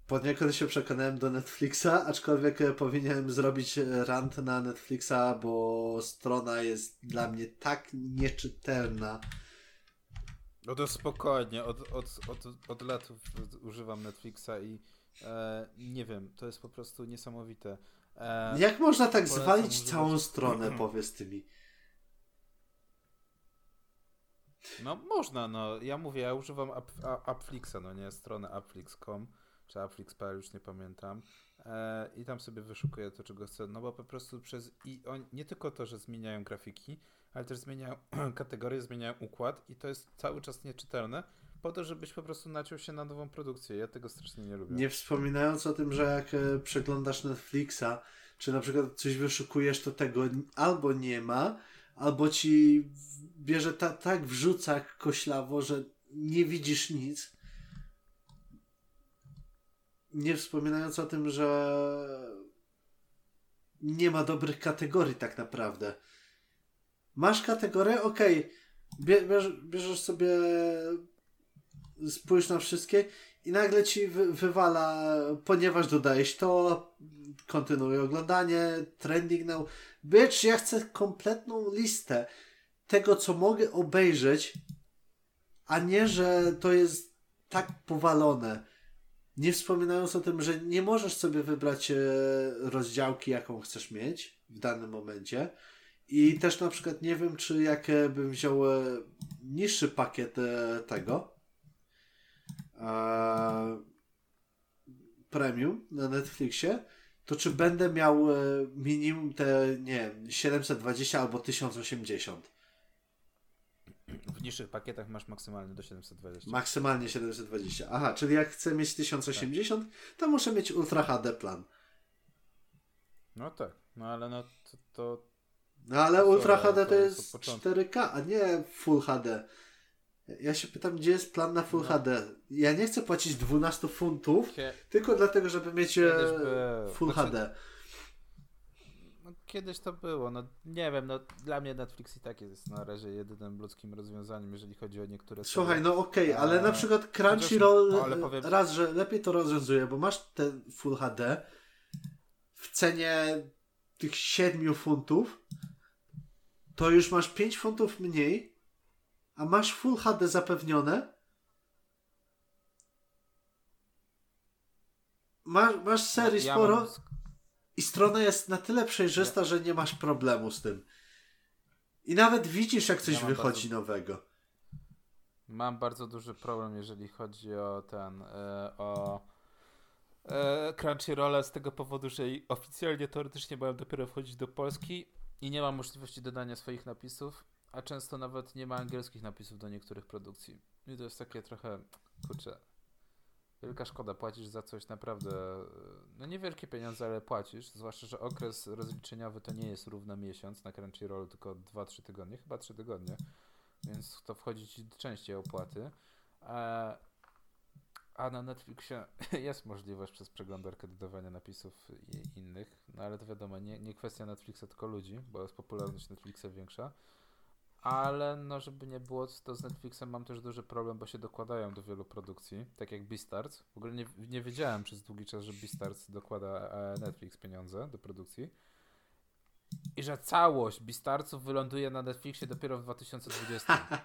Speaker 1: poniekąd się przekonałem do Netflixa, aczkolwiek e, powinienem zrobić rant na Netflixa, bo strona jest dla mnie tak nieczytelna.
Speaker 2: No to spokojnie, od, od, od, od lat używam Netflixa i e, nie wiem, to jest po prostu niesamowite.
Speaker 1: E, Jak można tak zwalić używać... całą stronę, [clears throat] powiedz ty mi?
Speaker 2: No można, no. Ja mówię, ja używam Appflixa, no nie, strony appflix.com czy appflix.pl, już nie pamiętam. E, I tam sobie wyszukuję to, czego chcę. No bo po prostu przez... I on, nie tylko to, że zmieniają grafiki, ale też zmieniają [clears throat] kategorie, zmieniają układ i to jest cały czas nieczytelne po to, żebyś po prostu naciął się na nową produkcję. Ja tego strasznie nie lubię.
Speaker 1: Nie wspominając o tym, że jak e, przeglądasz Netflixa, czy na przykład coś wyszukujesz, to tego albo nie ma, albo ci bierze ta, tak wrzuca koślawo, że nie widzisz nic. Nie wspominając o tym, że nie ma dobrych kategorii tak naprawdę. Masz kategorię, ok. Bierz, bierzesz sobie, spójrz na wszystkie i nagle ci wy, wywala, ponieważ dodajesz to, kontynuuj oglądanie, trending now. Bitch, ja chcę kompletną listę tego, co mogę obejrzeć, a nie, że to jest tak powalone. Nie wspominając o tym, że nie możesz sobie wybrać e, rozdziałki, jaką chcesz mieć w danym momencie. I też na przykład nie wiem, czy jak bym wziął e, niższy pakiet e, tego e, premium na Netflixie, to czy będę miał e, minimum te, nie wiem, 720 albo 1080.
Speaker 2: W niższych pakietach masz maksymalnie do 720.
Speaker 1: Maksymalnie 720. Aha, czyli jak chcę mieć 1080, to muszę mieć Ultra HD plan.
Speaker 2: No tak, no ale no to, to
Speaker 1: No ale Ultra HD to
Speaker 2: to
Speaker 1: jest
Speaker 2: jest od początku.
Speaker 1: 4K, a nie Full HD. Ja się pytam, gdzie jest plan na Full
Speaker 2: No.
Speaker 1: HD? Ja nie chcę płacić 12 funtów,
Speaker 2: kie,
Speaker 1: tylko dlatego, żeby mieć e. Full
Speaker 2: Znaczy-
Speaker 1: HD.
Speaker 2: no, kiedyś to było, no nie wiem, no dla mnie Netflix i tak jest na razie jedynym ludzkim rozwiązaniem, jeżeli chodzi o niektóre
Speaker 1: Słuchaj, no okej, ale na przykład Crunchyroll
Speaker 2: ale powiem-
Speaker 1: raz, że lepiej to rozwiązuje, bo masz ten Full HD w cenie tych 7 funtów, to już masz 5 funtów mniej, a masz Full HD zapewnione. Masz, masz serii
Speaker 2: ja
Speaker 1: sporo
Speaker 2: mam
Speaker 1: i strona jest na tyle przejrzysta, że nie masz problemu z tym. I nawet widzisz, jak coś
Speaker 2: Ja
Speaker 1: wychodzi
Speaker 2: bardzo-
Speaker 1: nowego.
Speaker 2: Mam bardzo duży problem, jeżeli chodzi o ten, e, o e, Crunchyrolla z tego powodu, że oficjalnie, teoretycznie mają dopiero wchodzić do Polski i nie ma możliwości dodania swoich napisów, a często nawet nie ma angielskich napisów do niektórych produkcji. I to jest takie trochę, kurczę, wielka szkoda, płacisz za coś naprawdę, e, no niewielkie pieniądze, ale płacisz, zwłaszcza, że okres rozliczeniowy to nie jest równo miesiąc na Crunchyroll, tylko 2-3 tygodnie, chyba 3 tygodnie więc to wchodzi ci częściej opłaty. A, na Netflixie [laughs] jest możliwość przez przeglądarkę dodawania napisów i innych, no ale to wiadomo, nie, nie kwestia Netflixa, tylko ludzi, bo jest popularność Netflixa większa. Ale no, żeby nie było, to z Netflixem mam też duży problem, bo się dokładają do wielu produkcji, tak jak Beastars. W ogóle nie, nie wiedziałem przez długi czas, że Beastars dokłada e, Netflix pieniądze do produkcji. I że całość Beastarsów wyląduje na Netflixie dopiero w 2020. [laughs]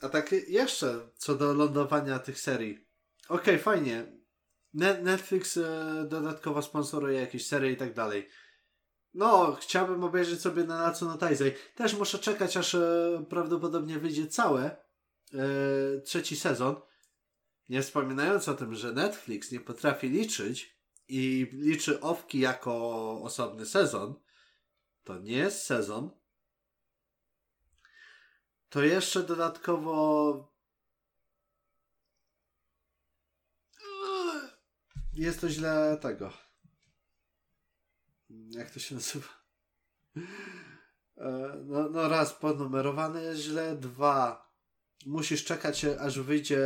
Speaker 1: A tak jeszcze co do lądowania tych serii. Okej, fajnie. Ne- Netflix e, dodatkowo sponsoruje jakieś serie i tak dalej. No, chciałbym obejrzeć sobie na Natsuno Taizai. Też muszę czekać, aż e, prawdopodobnie wyjdzie całe e, trzeci sezon. Nie wspominając o tym, że Netflix nie potrafi liczyć i liczy owki jako osobny sezon. To nie jest sezon, to jeszcze dodatkowo jest to źle tego. Jak to się nazywa? E, No, no raz ponumerowany jest źle, dwa musisz czekać aż wyjdzie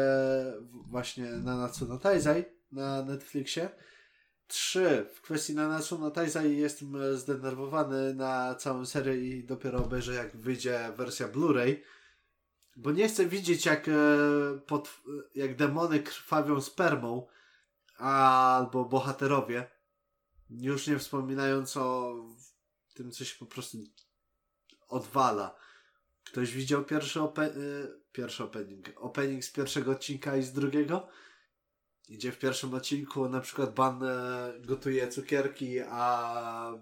Speaker 1: właśnie na Natsuno Taizai na Netflixie. Trzy, w kwestii na Natsuno Taizai jestem zdenerwowany na całą serię i dopiero obejrzę jak wyjdzie wersja Blu-ray. Bo nie chcę widzieć jak, e, pod, jak demony krwawią spermą albo bohaterowie. Już nie wspominając o tym, co się po prostu odwala. Ktoś widział pierwszy, ope- pierwszy opening. Opening z pierwszego odcinka i z drugiego? Gdzie w pierwszym odcinku na przykład Ban gotuje cukierki, a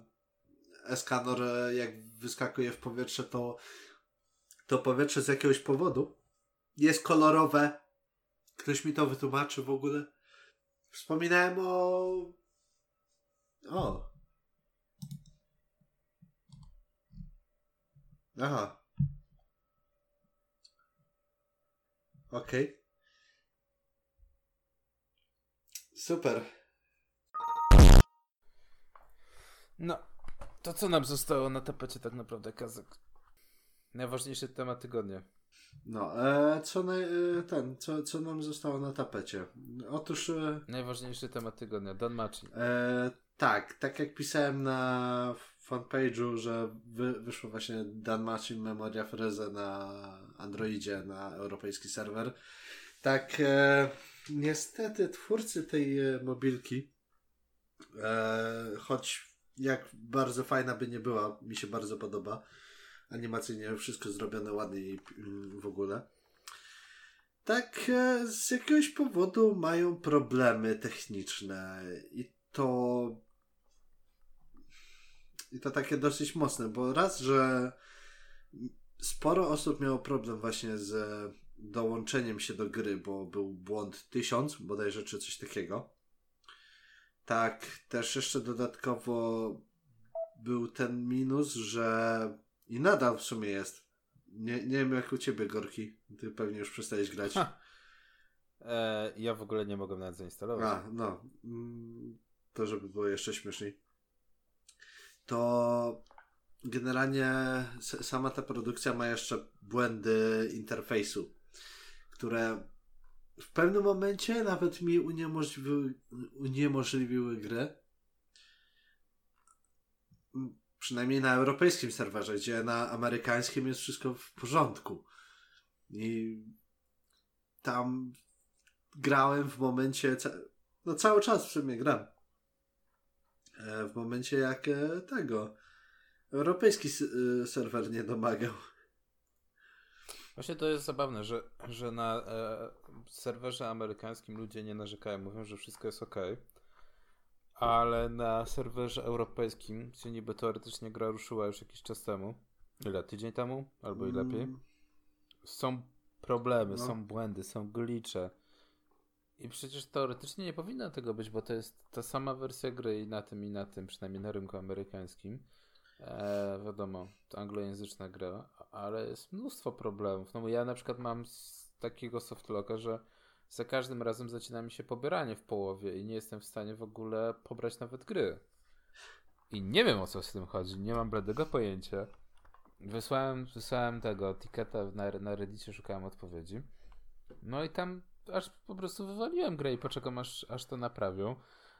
Speaker 1: Eskanor jak wyskakuje w powietrze, to to powietrze z jakiegoś powodu jest kolorowe. Ktoś mi to wytłumaczy w ogóle. Wspominałem o. O. Aha. Okej. Super.
Speaker 2: No, to co nam zostało na tapecie tak naprawdę, Kazek? Najważniejszy temat tygodnia.
Speaker 1: No, e, co na, e, ten, co, co nam zostało na tapecie? Otóż. E,
Speaker 2: Najważniejszy temat tygodnia, Don Machi.
Speaker 1: E, tak, tak jak pisałem na fanpage'u, że wy, wyszło właśnie Dan Machin Memoria Freze na Androidzie, na europejski serwer. Tak, e, niestety twórcy tej e, mobilki, e, choć jak bardzo fajna by nie była, mi się bardzo podoba. Animacyjnie wszystko zrobione ładnie i mm, w ogóle. Tak, e, z jakiegoś powodu mają problemy techniczne i to I to takie dosyć mocne, bo raz, że sporo osób miało problem właśnie z dołączeniem się do gry, bo był błąd 1000 bodajże, czy coś takiego. Tak, też jeszcze dodatkowo był ten minus, że i nadal w sumie jest. Nie, nie wiem jak u ciebie, Gorki. Ty pewnie już przestałeś grać.
Speaker 2: E, ja w ogóle nie mogę nawet zainstalować.
Speaker 1: A, no. Mm, to żeby było jeszcze śmieszniej. To generalnie sama ta produkcja ma jeszcze błędy interfejsu, które w pewnym momencie nawet mi uniemożliwiły, uniemożliwiły grę. Przynajmniej na europejskim serwerze, gdzie na amerykańskim jest wszystko w porządku. I tam grałem w momencie, no cały czas w sumie gram. E, w momencie jak e, tego europejski e, serwer nie domagał.
Speaker 2: Właśnie to jest zabawne, że, że na e, serwerze amerykańskim ludzie nie narzekają, mówią, że wszystko jest ok, ale na serwerze europejskim, gdzie niby teoretycznie gra ruszyła już jakiś czas temu, ile, tydzień temu, albo i lepiej, mm. są problemy, no. są błędy, są glitche. I przecież teoretycznie nie powinno tego być, bo to jest ta sama wersja gry i na tym, i na tym, przynajmniej na rynku amerykańskim. E, wiadomo, to anglojęzyczna gra, ale jest mnóstwo problemów. No bo ja na przykład mam takiego softlocka, że za każdym razem zaczyna mi się pobieranie w połowie i nie jestem w stanie w ogóle pobrać nawet gry. I nie wiem o co z tym chodzi, nie mam bladego pojęcia. Wysłałem, wysłałem tego tiketa na, na Reddicie, szukałem odpowiedzi. No i tam aż po prostu wywaliłem grę i poczekam aż, aż to naprawią.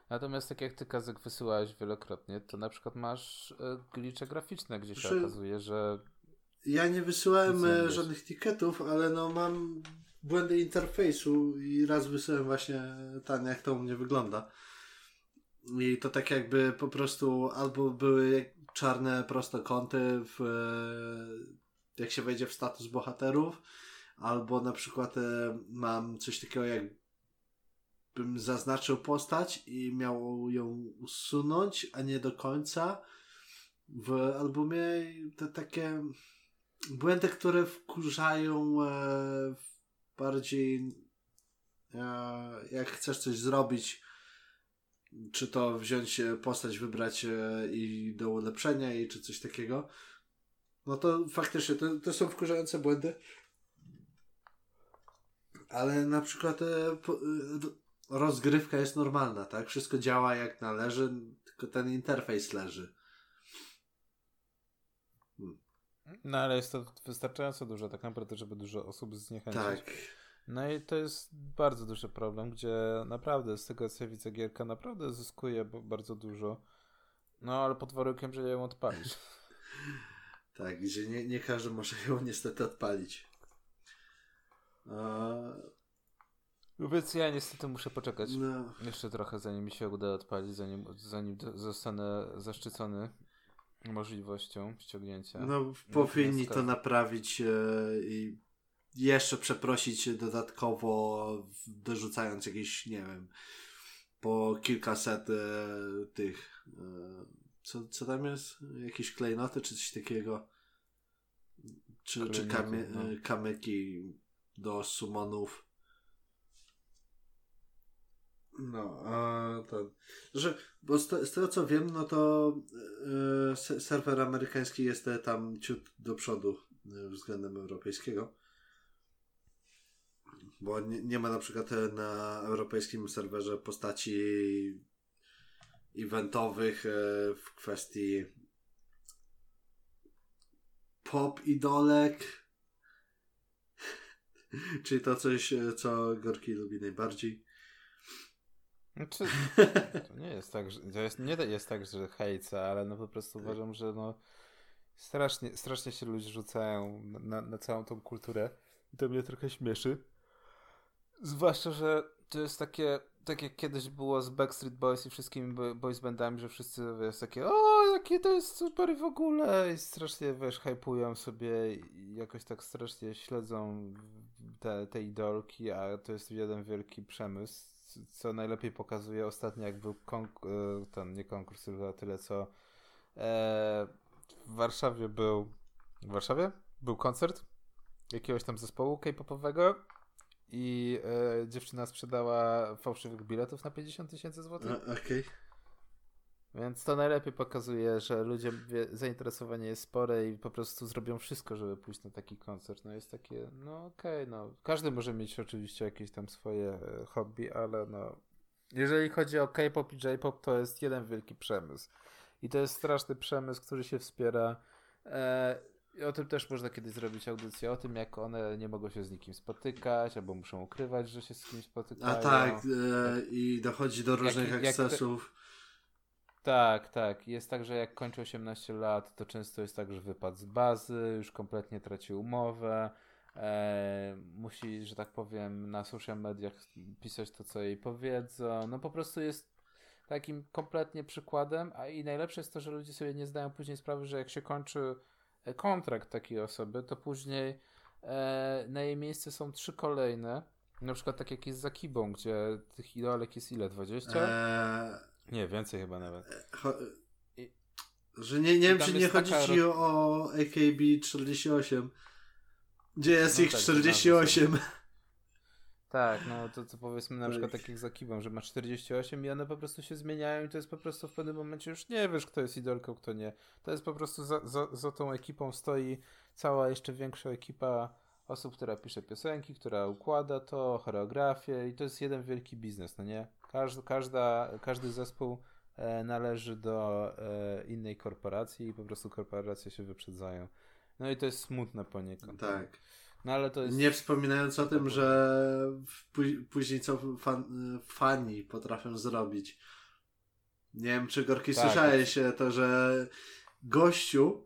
Speaker 2: Natomiast tak jak ty Kazek wysyłałeś wielokrotnie, to na przykład masz e, glicze graficzne, gdzie się okazuje, że...
Speaker 1: Ja nie wysyłałem e, żadnych tiketów, ale no mam błędy interfejsu i raz wysyłałem właśnie ten, jak to u mnie wygląda. I to tak jakby po prostu albo były czarne prostokąty w, e, jak się wejdzie w status bohaterów, albo na przykład mam coś takiego jak bym zaznaczył postać i miał ją usunąć, a nie do końca. W albumie te takie błędy, które wkurzają e, bardziej e, jak chcesz coś zrobić, czy to wziąć postać, wybrać e, i do ulepszenia i czy coś takiego, no to faktycznie to, to są wkurzające błędy. Ale na przykład e, po, e, rozgrywka jest normalna, tak? Wszystko działa jak należy, tylko ten interfejs leży.
Speaker 2: Hmm. No ale jest to wystarczająco dużo tak naprawdę, żeby dużo osób zniechęcić. Tak. No i to jest bardzo duży problem, gdzie naprawdę z tego co widzę gierka naprawdę zyskuje bardzo dużo. No ale pod warunkiem, że ją odpalisz. [laughs] [laughs]
Speaker 1: tak, gdzie nie, nie każdy może ją niestety odpalić.
Speaker 2: No więc ja niestety muszę poczekać no. jeszcze trochę, zanim mi się uda odpalić, zanim, zanim zostanę zaszczycony możliwością ściągnięcia.
Speaker 1: No, powinni to naprawić e, i jeszcze przeprosić dodatkowo, dorzucając jakieś, nie wiem, po kilkaset e, tych. E, co, co tam jest? Jakieś klejnoty czy coś takiego? Czy, czy kamie, no. kamyki do sumonów. No, a ten. Że, bo z, tego co wiem, no to yy, serwer amerykański jest tam ciut do przodu yy, względem europejskiego. Bo nie, nie, ma na przykład na europejskim serwerze postaci eventowych yy, w kwestii pop idolek [laughs] Czyli to coś, e, co Gorki lubi najbardziej.
Speaker 2: Znaczy, to nie jest tak, że, to jest, nie jest tak, że hejca, ale no po prostu uważam, że no strasznie, strasznie się ludzie rzucają na, na całą tą kulturę i to mnie trochę śmieszy. Zwłaszcza, że to jest takie, tak jak kiedyś było z Backstreet Boys i wszystkimi boys bandami, że wszyscy jest takie, o, jakie to jest super w ogóle i strasznie, wiesz, hypują sobie i jakoś tak strasznie śledzą te, te idolki, a to jest jeden wielki przemysł, co najlepiej pokazuje ostatnio, jak był e, ten, nie konkurs, tylko tyle co e, w Warszawie był. W Warszawie? Był koncert jakiegoś tam zespołu K-popowego i e, dziewczyna sprzedała fałszywych biletów na 50 tysięcy złotych.
Speaker 1: Okej. Okay.
Speaker 2: Więc to najlepiej pokazuje, że ludzie zainteresowanie jest spore i po prostu zrobią wszystko, żeby pójść na taki koncert. No jest takie, no okej, okay, no. Każdy może mieć oczywiście jakieś tam swoje e, hobby, ale no. Jeżeli chodzi o K-pop i J-pop, to jest jeden wielki przemysł. I to jest straszny przemysł, który się wspiera. E, i o tym też można kiedyś zrobić audycję, o tym jak one nie mogą się z nikim spotykać, albo muszą ukrywać, że się z kimś spotykają.
Speaker 1: A tak, e, i dochodzi do różnych jak, ekscesów. Jak te...
Speaker 2: Tak, tak. Jest tak, że jak kończy 18 lat, to często jest tak, że wypadł z bazy, już kompletnie traci umowę, e, musi, że tak powiem, na social mediach pisać to, co jej powiedzą. No po prostu jest takim kompletnie przykładem, a i najlepsze jest to, że ludzie sobie nie zdają później sprawy, że jak się kończy kontrakt takiej osoby, to później e, na jej miejsce są trzy kolejne. Na przykład tak jak jest za Kibą, gdzie tych idolek jest ile? 20? Eee... Nie, więcej chyba nawet. E, cho...
Speaker 1: I... Że nie, nie wiem, czy nie chodzi ci o AKB 48, gdzie jest no ich tak, 48.
Speaker 2: Tak, no to, to powiedzmy na tak. przykład tak jak za Kibą, że ma 48 i one po prostu się zmieniają i to jest po prostu w pewnym momencie już nie wiesz, kto jest idolką, kto nie. To jest po prostu za, za, za tą ekipą stoi cała jeszcze większa ekipa osób, która pisze piosenki, która układa to, choreografię i to jest jeden wielki biznes, no nie? Każdy, każda, każdy zespół e, należy do e, innej korporacji i po prostu korporacje się wyprzedzają. No i to jest smutne poniekąd.
Speaker 1: Tak.
Speaker 2: No ale to jest...
Speaker 1: Nie wspominając o tym, że później co fan, fani potrafią zrobić. Nie wiem, czy Gorki tak, słyszałeś tak. to, że gościu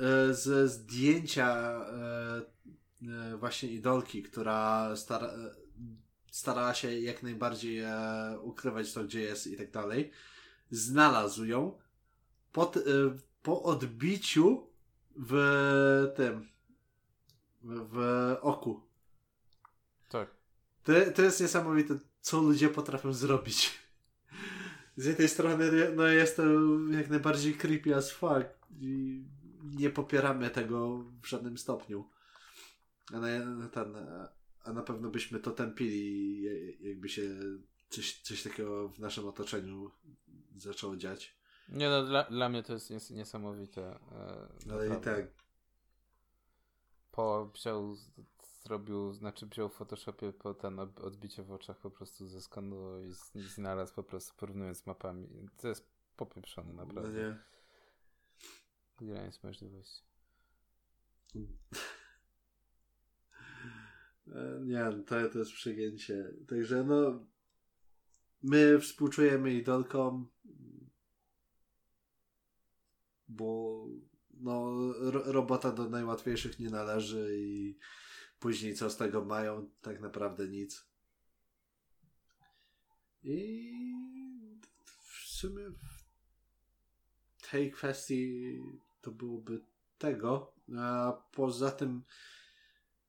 Speaker 1: e, ze zdjęcia e, e, właśnie idolki, która stara, starała się jak najbardziej ukrywać to, gdzie jest i tak dalej, znalazł ją po, po odbiciu w tym w oku.
Speaker 2: Tak.
Speaker 1: To, to jest niesamowite, co ludzie potrafią zrobić. Z jednej strony, no jest to jak najbardziej creepy as fuck i nie popieramy tego w żadnym stopniu. A na, ten, a na pewno byśmy to tępili, jakby się coś, coś takiego w naszym otoczeniu zaczęło dziać.
Speaker 2: Nie no, dla, dla mnie to jest niesamowite.
Speaker 1: E, Ale i tak,
Speaker 2: po wziął, zrobił, znaczy wziął w Photoshopie po ten odbicie w oczach po prostu zeskanował i, i znalazł po prostu porównując mapami. To jest popieprzone naprawdę. No nie. Granic możliwości. [laughs]
Speaker 1: E, nie, to, to jest przegięcie. Także no my współczujemy idolkom bo no, ro robota do najłatwiejszych nie należy i później co z tego mają? Tak naprawdę nic. I w sumie w tej kwestii to byłoby tego. A poza tym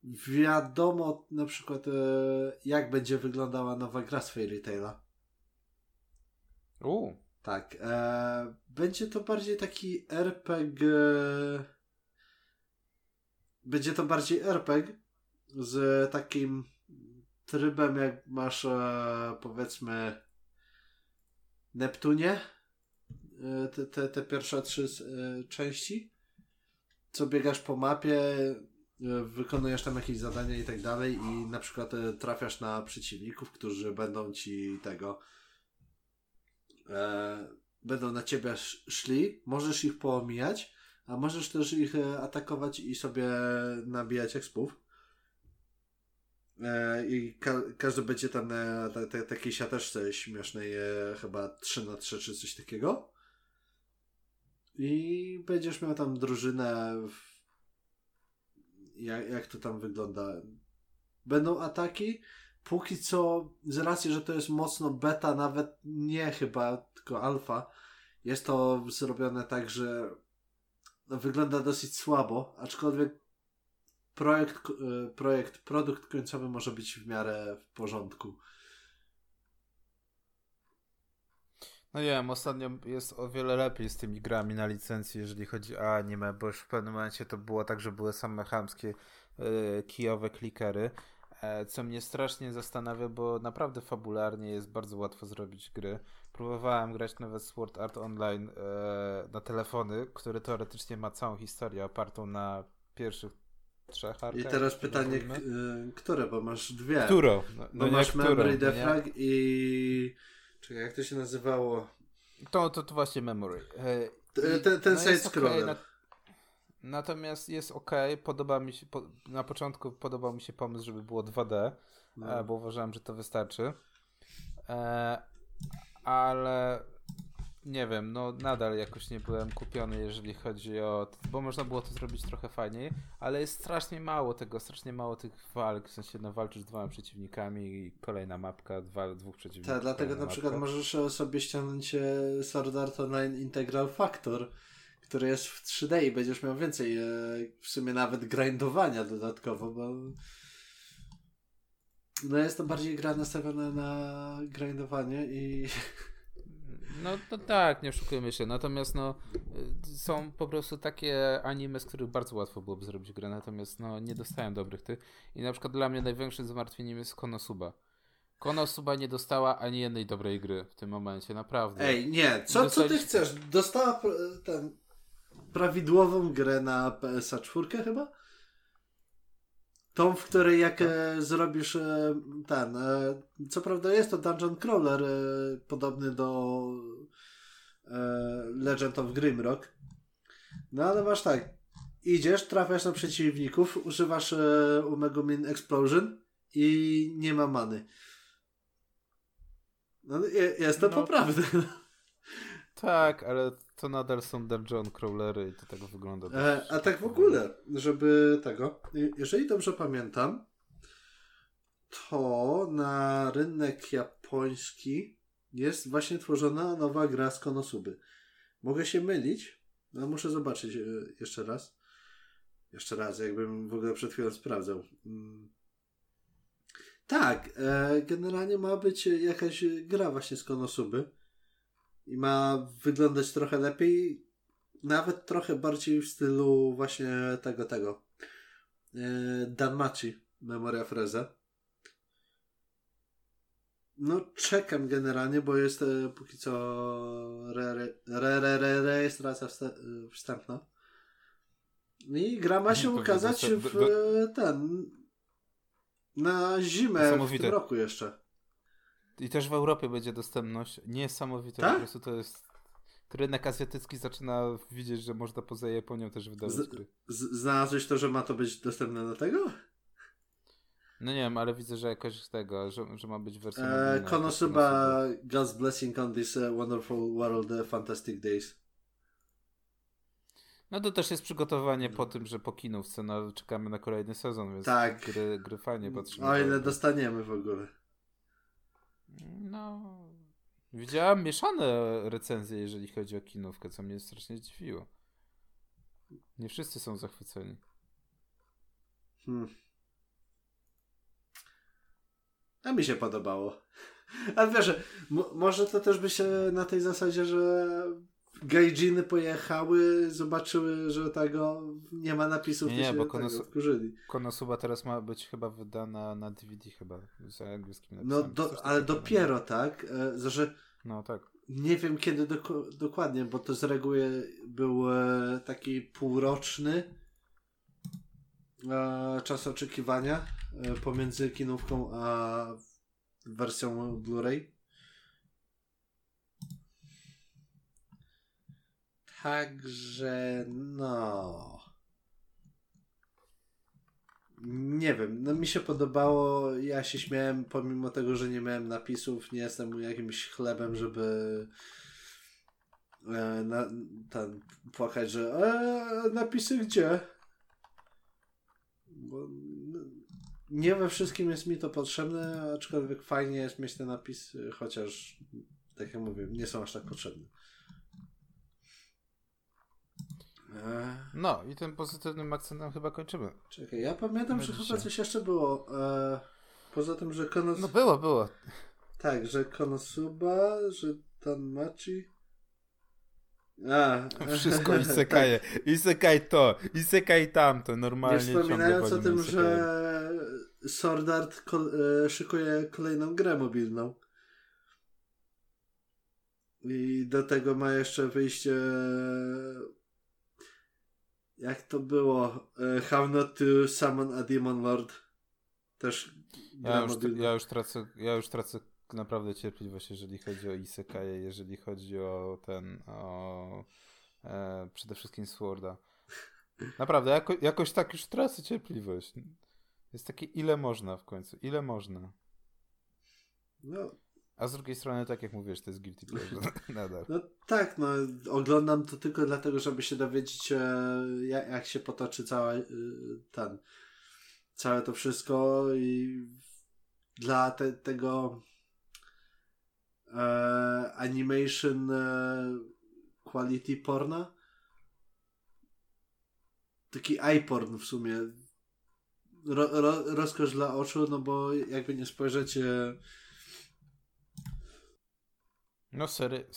Speaker 1: wiadomo na przykład e, jak będzie wyglądała nowa gra z Fairy Taila.
Speaker 2: Uuu.
Speaker 1: Tak. E, będzie to bardziej taki RPG. Będzie to bardziej RPG z takim trybem, jak masz e, powiedzmy Neptunie. E, te, te, te pierwsze trzy e, części. Co biegasz po mapie, wykonujesz tam jakieś zadania i tak dalej, i na przykład e, trafiasz na przeciwników, którzy będą ci tego e, będą na ciebie szli, możesz ich poomijać, a możesz też ich e, atakować i sobie nabijać ekspów. E, I ka każdy będzie tam na takiej siateczce śmiesznej, e, chyba 3 na 3 czy coś takiego. I będziesz miał tam drużynę. W... Jak, jak to tam wygląda? Będą ataki, póki co, z racji, że to jest mocno beta, nawet nie chyba, tylko alfa, jest to zrobione tak, że wygląda dosyć słabo, aczkolwiek projekt, e, projekt, produkt końcowy może być w miarę w porządku.
Speaker 2: No nie wiem, ostatnio jest o wiele lepiej z tymi grami na licencji, jeżeli chodzi o anime, bo już w pewnym momencie to było tak, że były same chamskie yy, kijowe klikery, e, co mnie strasznie zastanawia, bo naprawdę fabularnie jest bardzo łatwo zrobić gry. Próbowałem grać nawet Sword Art Online e, na telefony, który teoretycznie ma całą historię opartą na pierwszych trzech arkach.
Speaker 1: I teraz pytanie, y, które, bo masz dwie.
Speaker 2: Któro? No,
Speaker 1: Bo
Speaker 2: no
Speaker 1: masz
Speaker 2: nie, którą,
Speaker 1: Memory
Speaker 2: no?
Speaker 1: Defrag i... Czekaj, jak to się nazywało?
Speaker 2: To, to, to właśnie Memory. E, i-
Speaker 1: Ten, ten
Speaker 2: no
Speaker 1: side scroller.
Speaker 2: na- Natomiast jest ok, podoba mi się, po, na początku podobał mi się pomysł, żeby było 2D,
Speaker 1: No.
Speaker 2: e, bo uważałem, że to wystarczy. E, ale nie wiem, no nadal jakoś nie byłem kupiony, jeżeli chodzi o. Bo można było to zrobić trochę fajniej, ale jest strasznie mało tego, strasznie mało tych walk. W sensie, no walczysz z dwoma przeciwnikami i kolejna mapka, dwa, dwóch przeciwników.
Speaker 1: Tak, dlatego na przykład
Speaker 2: mapka.
Speaker 1: możesz sobie ściągnąć e, Sword Art Online Integral Factor, który jest w 3D i będziesz miał więcej, e, w sumie nawet grindowania dodatkowo, bo no jest to bardziej gra nastawiona na grindowanie i [laughs]
Speaker 2: No, no tak, nie oszukujmy się. Natomiast no, są po prostu takie anime, z których bardzo łatwo byłoby zrobić grę, natomiast no, nie dostają dobrych tych. I na przykład dla mnie największym zmartwieniem jest Konosuba. Konosuba nie dostała ani jednej dobrej gry w tym momencie, naprawdę.
Speaker 1: Ej, nie, co, co ty chcesz? Dostała ten, prawidłową grę na PSA 4 chyba? Tą, w której jak e, zrobisz e, ten, e, co prawda jest to dungeon crawler podobny do Legend of Grimrock, no ale masz tak, idziesz, trafiasz na przeciwników, używasz e, Umegumin Explosion i nie ma many. No, je- jest to
Speaker 2: No.
Speaker 1: poprawne. [laughs]
Speaker 2: Tak, ale to nadal są dungeon crawlery i to tak wygląda.
Speaker 1: E, a tak w ogóle, żeby tego, je- jeżeli dobrze pamiętam, to na rynek japoński jest właśnie tworzona nowa gra z Konosuby. Mogę się mylić, no muszę zobaczyć e, jeszcze raz. Jeszcze raz, jakbym w ogóle przed chwilą sprawdzał. Mm. Tak, e, generalnie ma być jakaś gra właśnie z Konosuby i ma wyglądać trochę lepiej, nawet trochę bardziej w stylu właśnie tego, tego e, Danmachi, Memoria Freze. No czekam generalnie, bo jest e, póki co re, re, re, re, re, rejestracja e, wstępna. I gra ma się ukazać w ten na zimę w tym roku jeszcze.
Speaker 2: I też w Europie będzie dostępność. Niesamowite,
Speaker 1: Tak?
Speaker 2: po prostu to jest... Rynek azjatycki zaczyna widzieć, że można poza Japonią też wydawać
Speaker 1: Z-
Speaker 2: gry.
Speaker 1: Z, znalazłeś to, że ma to być dostępne do tego?
Speaker 2: No nie wiem, ale widzę, że jakoś z tego, że, że ma być wersja.
Speaker 1: E,
Speaker 2: mobilna,
Speaker 1: Konosuba, God's blessing on this uh, wonderful world, uh, fantastic days.
Speaker 2: No to też jest przygotowanie po tym, że po kinówce no, czekamy na kolejny sezon, więc
Speaker 1: Tak.
Speaker 2: gry, gry fajnie patrzymy.
Speaker 1: O ile dostaniemy w ogóle.
Speaker 2: No. Widziałem mieszane recenzje, jeżeli chodzi o kinówkę, co mnie strasznie zdziwiło. Nie wszyscy są zachwyceni.
Speaker 1: Hmm. A mi się podobało. [laughs] Ale wiesz, mo- może to też by się na tej zasadzie, że gaijiny pojechały, zobaczyły, że tego nie ma napisów
Speaker 2: Nie,
Speaker 1: i
Speaker 2: nie,
Speaker 1: się
Speaker 2: bo
Speaker 1: tego
Speaker 2: konos-
Speaker 1: wkurzyli.
Speaker 2: Konosuba teraz ma być chyba wydana na DVD chyba, z angielskim
Speaker 1: No,
Speaker 2: napisem.
Speaker 1: do, ale dopiero tak, e, że
Speaker 2: No tak.
Speaker 1: Nie wiem kiedy doko- dokładnie, bo to z reguły był e, taki półroczny e, czas oczekiwania pomiędzy kinówką a wersją Blu-ray. Także no. Nie wiem, no mi się podobało, ja się śmiałem, pomimo tego, że nie miałem napisów, nie jestem jakimś chlebem, żeby e, na, ten, płakać, że e, napisy gdzie? Bo nie we wszystkim jest mi to potrzebne, aczkolwiek fajnie jest mieć te napisy, chociaż tak jak mówię, nie są aż tak potrzebne. E,
Speaker 2: No i tym pozytywnym akcentem chyba kończymy.
Speaker 1: Czekaj, ja pamiętam, że chyba coś jeszcze było. E, poza tym, że Konos...
Speaker 2: No było, było.
Speaker 1: Tak, że Konosuba, że Tanmachi? A, [laughs]
Speaker 2: Wszystko [laughs] isekaje. Isekaj to, isekaj tamto,
Speaker 1: Nie
Speaker 2: normalnie
Speaker 1: wspominając o tym, że Sword Art kol- e, szykuje kolejną grę mobilną. I do tego ma jeszcze wyjście. Jak to było? E, How not to summon a demon lord. Też
Speaker 2: Ja już, ja, już tracę, ja już tracę naprawdę cierpliwość, jeżeli chodzi o Isekaje, jeżeli chodzi o ten, o e, przede wszystkim Sworda. Naprawdę, jako, jakoś tak już tracę cierpliwość. Jest takie, ile można w końcu, ile można.
Speaker 1: No,
Speaker 2: A z drugiej strony, tak jak mówisz, to jest guilty pleasure [laughs] nadal.
Speaker 1: no tak, no oglądam to tylko dlatego, żeby się dowiedzieć, e, jak, jak się potoczy cała, e, ten, całe to wszystko i dla te, tego e, animation e, quality porna taki iPorn w sumie ro, ro, rozkosz dla oczu, no bo jakby nie spojrzeć e,
Speaker 2: No sery,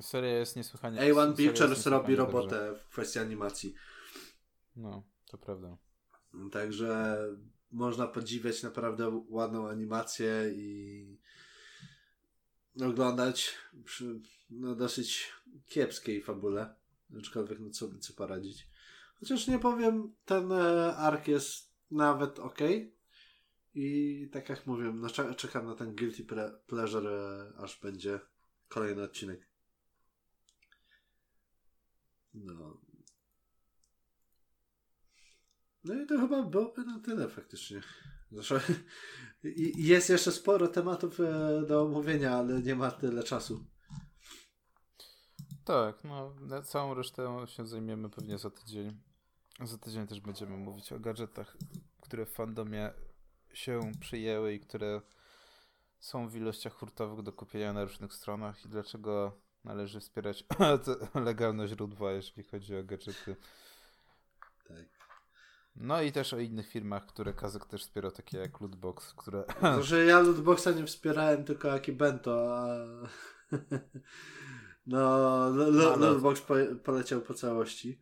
Speaker 2: seria jest niesłychanie...
Speaker 1: A1
Speaker 2: seria jest
Speaker 1: Pictures robi
Speaker 2: dobrze.
Speaker 1: robotę w kwestii animacji.
Speaker 2: No, to prawda.
Speaker 1: Także można podziwiać naprawdę ładną animację i oglądać przy no, dosyć kiepskiej fabule. Aczkolwiek no co, co poradzić. Chociaż nie powiem, ten e, ark jest nawet ok. I tak jak mówię, no, cze- czekam na ten guilty pleasure, e, aż będzie kolejny odcinek. No. No i to chyba byłoby na tyle faktycznie. Zresztą jest jeszcze sporo tematów e, do omówienia, ale nie ma tyle czasu.
Speaker 2: Tak, no całą resztę się zajmiemy pewnie za tydzień. Za tydzień też będziemy mówić o gadżetach, które w fandomie się przyjęły i które są w ilościach hurtowych do kupienia na różnych stronach i dlaczego należy wspierać [laughs] legalne źródła, jeśli chodzi o gadżety.
Speaker 1: Tak.
Speaker 2: No i też o innych firmach, które Kazek też wspiera, takie jak Lootbox, które...
Speaker 1: To, [laughs] że ja Lootboxa nie wspierałem, tylko Akibento, a... [laughs] No, lo,
Speaker 2: Ale-
Speaker 1: Lootbox poleciał po całości.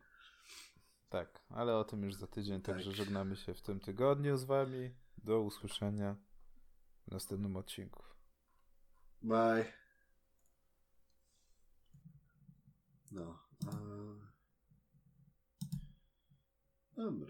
Speaker 2: tak, ale o tym już za tydzień, także
Speaker 1: Tak.
Speaker 2: żegnamy się w tym tygodniu z wami. Do usłyszenia w następnym odcinku.
Speaker 1: Bye. No. A... Dobra.